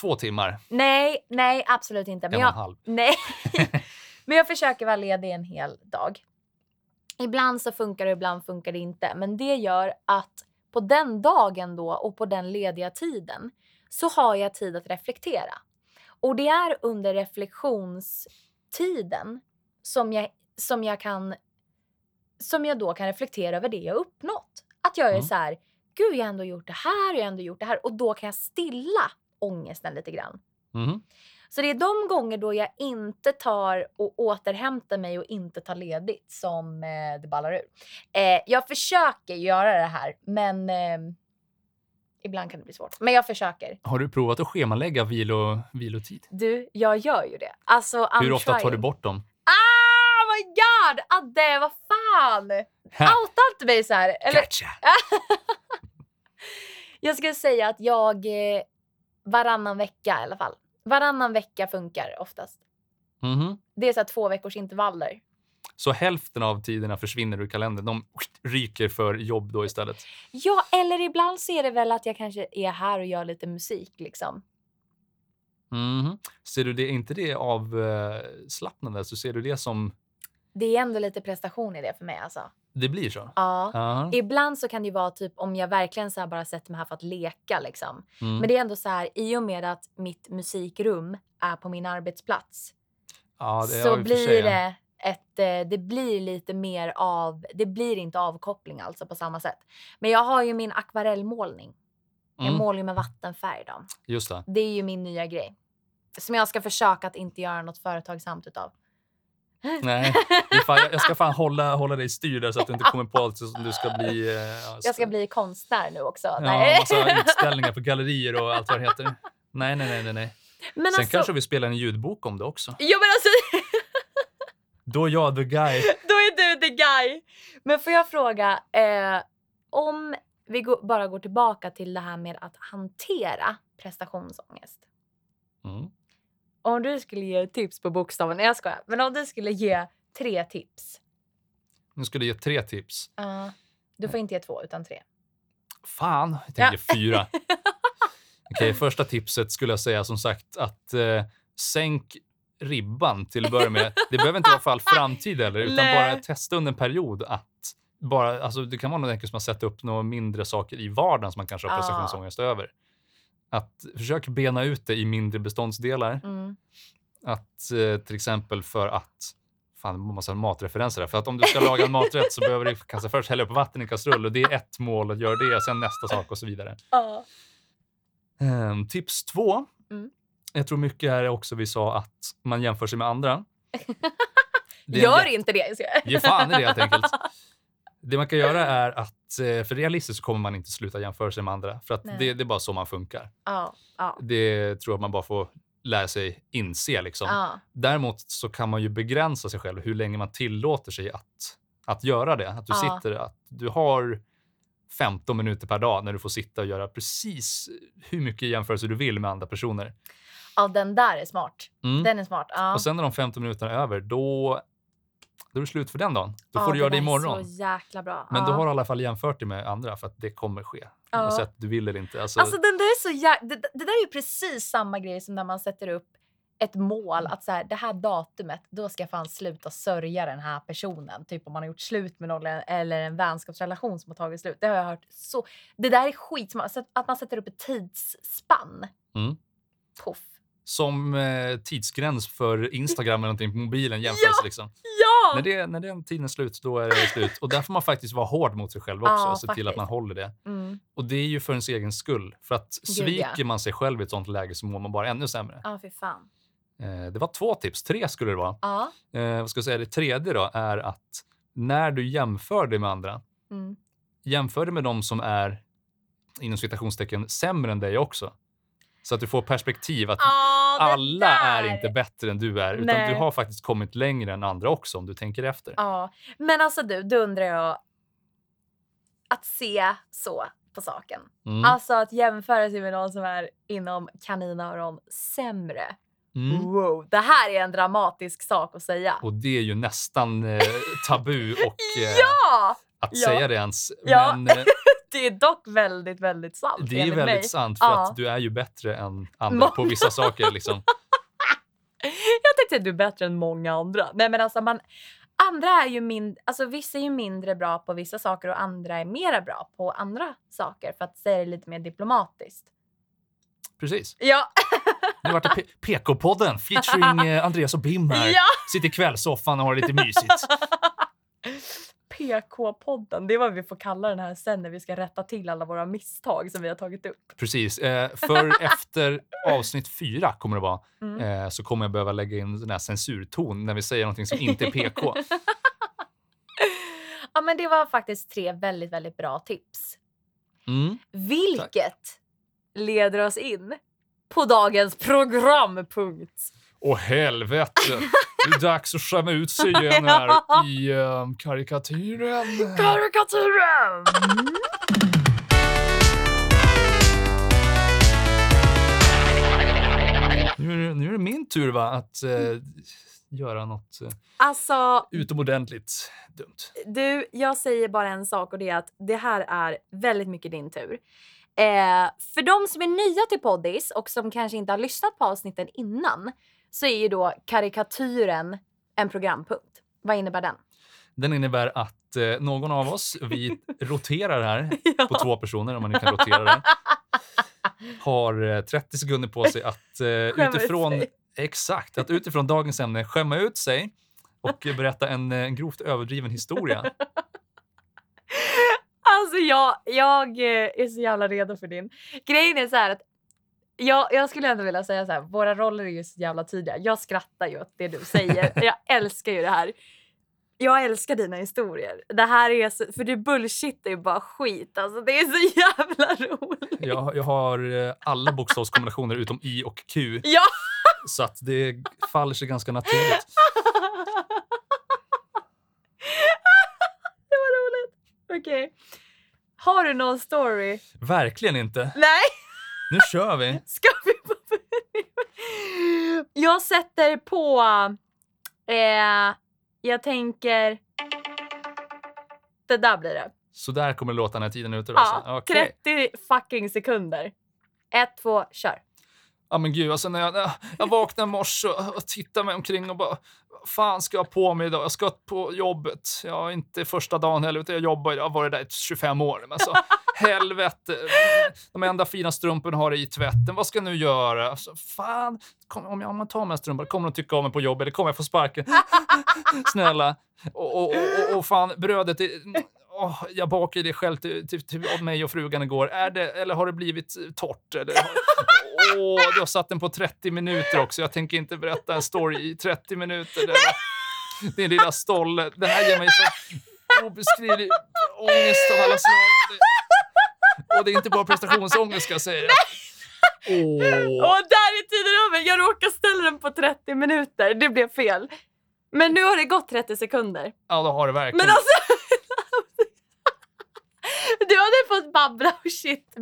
Två timmar, nej, nej absolut inte. en Men och en jag, halv. <laughs> Nej, <laughs> men jag försöker vara ledig en hel dag. Ibland så funkar det, ibland funkar det inte. Men det gör att på den dagen då och på den lediga tiden så har jag tid att reflektera. Och det är under reflektionstiden som jag, som jag kan som jag då kan reflektera över det jag uppnått. Att jag är Mm. så här, gud jag har ändå gjort det här och jag har ändå gjort det här och då kan jag stilla ångesten lite grann. Mhm. Så det är de gånger då jag inte tar och återhämtar mig och inte tar ledigt som eh, det ballar ur. Eh, jag försöker göra det här, men eh, ibland kan det bli svårt. Men jag försöker. Har du provat att schemalägga vilo, vilotid? Du, jag gör ju det. Alltså, I'm Hur ofta tar du trying. bort dem? Ah, my god! Adde, vad fan! Outa inte mig så här. Eller, Gotcha! <laughs> jag skulle säga att jag eh, varannan vecka i alla fall. Varannan vecka funkar oftast. Mhm. Det är så två veckors intervaller. Så hälften av tiderna försvinner ur kalendern. De ryker för jobb då istället. Ja, eller ibland så är det väl att jag kanske är här och gör lite musik liksom. Mhm. Ser du det, inte det avslappnande? Så ser du det som Det är ändå lite prestation i det för mig alltså. det blir så? Ja. Ja. Ibland så kan det ju vara typ om jag verkligen så här bara sätter mig här för att leka liksom. Mm. Men det är ändå så här i och med att mitt musikrum är på min arbetsplats ja, så blir sig, ja. det ett, eh, det blir lite mer av, det blir inte avkoppling alltså på samma sätt. Men jag har ju min akvarellmålning. Jag Mm. målar ju med vattenfärg då. Just det. Det är ju min nya grej. Som jag ska försöka att inte göra något företagsamt utav. Nej, fan, jag- jag ska fan hålla, hålla dig styr där så att du inte kommer på allt som du ska bli. eh, ja, Jag ska bli konstnär nu också. Ja, massa utställningar på gallerier och allt vad det heter. Nej, nej, nej, nej. nej. Men Sen alltså, kanske vi spelar en ljudbok om det också. Ja men alltså, <laughs> Då är jag the guy. då är du the guy. Men får jag fråga, eh, om vi går, bara går tillbaka till det här med att hantera prestationsångest. Mm. Om du skulle ge tips på bokstaven, nej jag skojar, men om du skulle ge tre tips. Nu du ge tre tips. Uh, du får inte ge två utan tre. Fan, jag Ja. tänker fyra. <laughs> Okej, första tipset skulle jag säga som sagt att eh, sänk ribban till att börja med. Det behöver inte vara för all framtid heller, utan Nej. bara testa under en period att bara, alltså det kan vara något enkelt som att sätta upp några mindre saker i vardagen som man kanske har Ja. prestationsångest över. Att försök bena ut det i mindre beståndsdelar. Mm. Att eh, till exempel för att Fan, massa matreferenser där. För att om du ska laga en maträtt så behöver du kanske först hälla upp vatten i kastrull och det är ett mål att göra det, sen nästa sak och så vidare. Ja. Ehm, tips två. Mm. Jag tror mycket är också vi sa att man jämför sig med andra. <laughs> Gör inte det. Ge fan i det helt enkelt. <laughs> Det man kan göra är att, eh, för realistiskt kommer man inte sluta jämföra sig med andra. För att det, det är bara så man funkar. Ja, ja, Det tror jag man bara får lära sig inse. Liksom. ja. Däremot så kan man ju begränsa sig själv hur länge man tillåter sig att, att göra det. Att du sitter, att du har 15 minuter per dag när du får sitta och göra precis hur mycket jämförelser du vill med andra personer. ja, den där är smart. Mm. Den är smart. Och sen när de 15 minuterna är över, då, då är det slut för den dagen. Då Ja, får du göra det imorgon. så jäkla bra. Men ja. då har du i alla fall jämfört dig med andra för att det kommer ske. Ja. Oavsett du vill eller inte. Alltså, Alltså den där är så jä... det, det där är ju precis samma grej som när man sätter upp ett mål att så här, det här datumet, då ska jag fan sluta sörja den här personen. Typ om man har gjort slut med någon eller en vänskapsrelation som har tagit slut. Det har jag hört så. Det där är att- Att man sätter upp ett tidsspann. Mm. Puff. Som eh, tidsgräns för Instagram eller någonting på mobilen jämförs liksom. Ja! När, det, när den tiden är slut, då är det slut. Och där får man faktiskt vara hård mot sig själv också Ja, och se till att man faktiskt. håller det. Mm. Och det är ju för ens egen skull. För att sviker ja. man sig själv i ett sånt läge så mår man bara ännu sämre. Ja, fy fan. Eh, det var två tips, tre skulle det vara. Ja. Eh, vad ska jag säga, det tredje då är att när du jämför dig med andra, Mm. jämför dig med de som är inom citationstecken sämre än dig också. Så att du får perspektiv att det alla är inte bättre än du är, utan Nej. du har faktiskt kommit längre än andra också om du tänker efter. Ja, men alltså du, då undrar jag att se så på saken. Mm. Alltså att jämföra sig med någon som är inom kaninöron sämre. Mm. Wow, det här är en dramatisk sak att säga. Och det är ju nästan eh, tabu och <laughs> eh, Ja! att Ja. säga det ens. Ja. Men eh, Det är dock väldigt, väldigt sant det är väldigt mig. sant för Ja. att du är ju bättre än andra på Många. vissa saker. Liksom. <laughs> Jag tänkte att du är bättre än många andra. Nej men alltså man, andra är ju mindre, alltså vissa är ju mindre bra på vissa saker och andra är mera bra på andra saker för att säga det lite mer diplomatiskt. Precis. Ja, Nu vart det PK-podden featuring eh, Andreas och Bim här. <laughs> ja! Sitter i kvällssoffan och har det lite mysigt. <laughs> PK-podden, det är vad vi får kalla den här sen när vi ska rätta till alla våra misstag som vi har tagit upp. Precis. Eh, för <laughs> efter avsnitt fyra kommer det vara, Mm. eh, så kommer jag behöva lägga in den här censurton när vi säger någonting som inte är PK. <laughs> ja men det var faktiskt tre väldigt, väldigt bra tips. Mm. Vilket leder oss in på dagens programpunkt. Åh helvete! <laughs> Det är dags att skämma ut sig <laughs> igen här i eh, karikatyren. Karikatyren! Nu är, det, nu är det min tur va, att eh, göra något eh, Alltså, utomordentligt dumt. du, jag säger bara en sak och det är att det här är väldigt mycket din tur. Eh, för de som är nya till Poddis och som kanske inte har lyssnat på avsnitten innan så är ju då karikatyren en programpunkt. Vad innebär den? Den innebär att eh, någon av oss, vi <laughs> roterar här på Ja. två personer om man nu kan rotera det, har eh, 30 sekunder på sig att eh, utifrån exakt, att utifrån dagens ämne skämma ut sig och eh, berätta en, eh, en grovt överdriven historia. Alltså jag, jag eh, är så jävla redo för din. Grejen är så här att jag, jag skulle ändå vilja säga så här, våra roller är ju så jävla tydliga. Jag skrattar ju åt det du säger. Jag <laughs> älskar ju det här. Jag älskar dina historier. Det här är så, för du bullshittar ju bara skit. Alltså det är så <laughs> jävla roligt. Jag, jag har eh, alla bokstavskombinationer utom i och q, Ja! så att det faller sig ganska naturligt. <laughs> det var roligt. Okej. Har du någon story? Verkligen inte. Nej! Nu kör vi. <laughs> Ska vi Jag sätter på... Eh, jag tänker... Det där blir det. Så där kommer låta när tiden är ute. Då, Ja, alltså. Okej. 30 fucking sekunder. Ett, två, kör. Ja men gud, alltså när jag, jag vaknade i morse och, och tittade mig omkring och bara vad fan ska jag på mig idag? Jag ska på jobbet. Jag är inte första dagen heller, utan jag jobbar, jag har varit där i 25 år. Men så, <laughs> helvete, de enda fina strumporna har i tvätten. Vad ska jag nu göra? Alltså, fan, kom, om jag om jag tar med strumpor, kommer de tycka om mig på jobbet eller kommer jag få sparken? <laughs> Snälla. Och, och, och, och fan, brödet, är, åh, jag bakade det själv till, till, till mig och frugan igår. Är det, eller har det blivit torrt? Eller, åh, du har satt den på 30 minuter också. Jag tänker inte berätta en story i 30 minuter. Det, din lilla stolle. Det här ger mig så obeskrivlig ångest av alla slag. Det, och det är inte bara prestationsångest ska jag säga. Åh. Och där är tiden över. Jag råkade ställa den på 30 minuter. Det blev fel. Men nu har det gått 30 sekunder. Ja, det har det verkligen. Men alltså... <laughs> Du hade fått babbla och shit,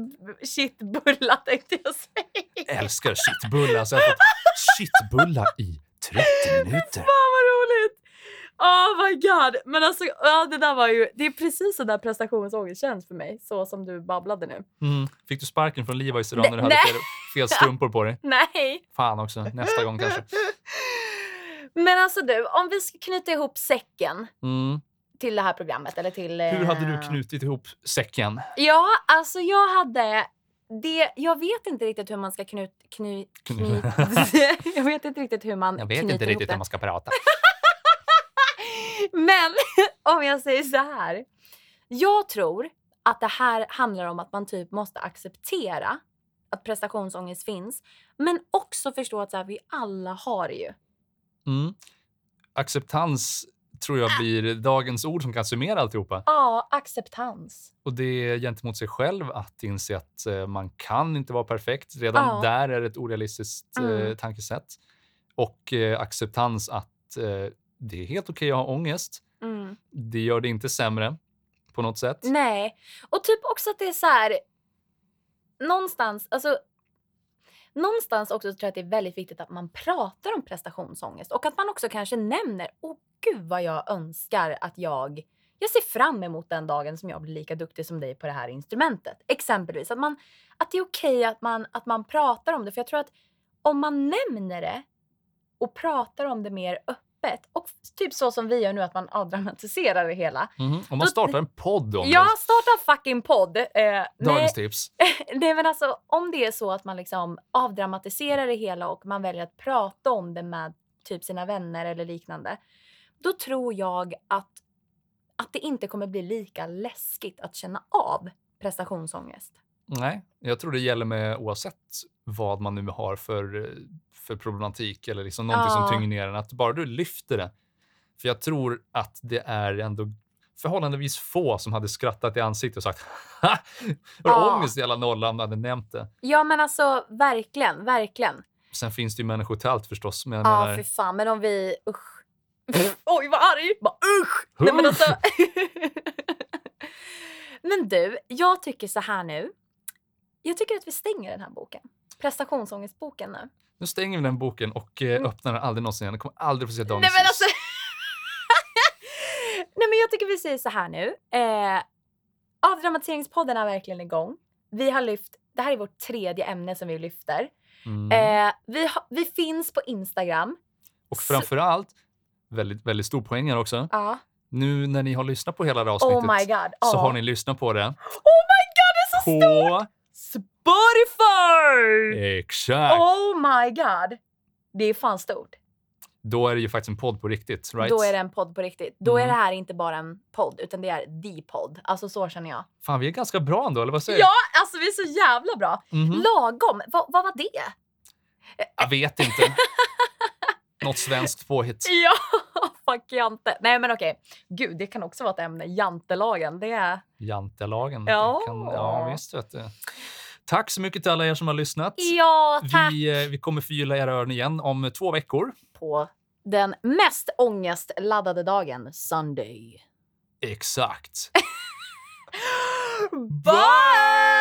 shitbulla tänkte jag säga. älskar shitbullar. Så jag har fått shitbulla i 30 minuter. Fan vad roligt! Oh my god! Men alltså, ja, det där var ju... Det är precis så där prestationsångest känns för mig. Så som du babblade nu. Mm. Fick du sparken från Levi's idag när du hade fel, fel strumpor på dig? <laughs> Nej! Fan också, nästa gång kanske. <laughs> Men alltså du, om vi ska knyta ihop säcken Mm. till det här programmet. Eller till, Hur hade du eh, knutit ihop säcken? Ja, alltså jag hade... Det, jag vet inte riktigt hur man ska knut... Kny, knyt, <laughs> jag vet inte riktigt hur man knyter ihop det. ska prata. Men <laughs> om jag säger så här. Jag tror att det här handlar om att man typ måste acceptera att prestationsångest finns. Men också förstå att så här, vi alla har det ju. Mm. Acceptans tror jag blir dagens ord som kan summera alltihopa. Ja, acceptans. Och det är gentemot sig själv att inse att eh, man kan inte vara perfekt. Redan Ja. där är det ett orealistiskt eh, Mm. tankesätt. Och eh, acceptans att det är helt okej att ha ångest. Mm. Det gör det inte sämre på något sätt. Nej. Och typ också att det är så här... Någonstans, alltså... Någonstans också så tror jag att det är väldigt viktigt att man pratar om prestationsångest och att man också kanske nämner åh gud vad jag önskar att jag... Jag ser fram emot den dagen som jag blir lika duktig som dig på det här instrumentet. Exempelvis. Att, man, att det är okej att, man, att man pratar om det. För jag tror att om man nämner det och pratar om det mer öppet och typ så som vi gör nu att man avdramatiserar det hela. Mhm. Om man startar en podd om Jag det. startar fucking podd. Eh, Dagens tips. <laughs> nej men alltså om det är så att man liksom avdramatiserar det hela och man väljer att prata om det med typ sina vänner eller liknande. Då tror jag att, att det inte kommer bli lika läskigt att känna av prestationsångest. Nej, jag tror det gäller med oavsett vad man nu har för, eh, för problematik eller liksom någonting Ja. som tynger ner en. Att bara du lyfter det. För jag tror att det är ändå förhållandevis få som hade skrattat i ansiktet och sagt ha! Du Ja. ångest jävla nolla om du hade nämnt det. Ja men alltså verkligen, verkligen. Sen finns det ju människor till allt förstås. Men jag Ja menar, fy fan men om vi, usch. <laughs> Oj vad arg! Bara, usch! Nej, men, alltså... <laughs> men du, jag tycker så här nu. Jag tycker att vi stänger den här boken. Prestationsångestboken nu. Nu stänger vi den boken och eh, Mm. öppnar den aldrig någonsin igen. Den kommer aldrig få se dagens Nej men alltså. <laughs> Nej men jag tycker vi säger så här nu. Eh, avdramatiseringspodden är verkligen igång. Vi har lyft, det här är vårt tredje ämne som vi lyfter. Mm. Eh, vi, ha, vi finns på Instagram. och framför allt, väldigt, väldigt stor poäng här också. Ja. Nu när ni har lyssnat på hela det avsnittet Oh my god. så ja. har ni lyssnat på det <gasps> Oh my god det är så stort! på... Spotify! Exakt! Oh my god. Det är fan stort. Då är det ju faktiskt en podd på riktigt. Right? Då är det en podd på riktigt. Då är Mm. det här inte bara en podd utan det är the podd. Alltså så känner jag. Fan, vi är ganska bra ändå, eller vad säger Ja, alltså vi är så jävla bra. du? Mhm. Lagom. Va, vad var det? Jag vet inte. <laughs> Något svenskt påhitt. <laughs> Ja, fuck jante. Nej men okej. Gud, det kan också vara ett ämne. Jantelagen. Det är... Jantelagen. Ja. Kan, ja, visst vet du. Tack så mycket till alla er som har lyssnat. Ja, tack. Vi, eh, vi kommer förgylla era öron igen om två veckor. På den mest ångestladdade dagen, Sunday. Exakt. <laughs> Bye!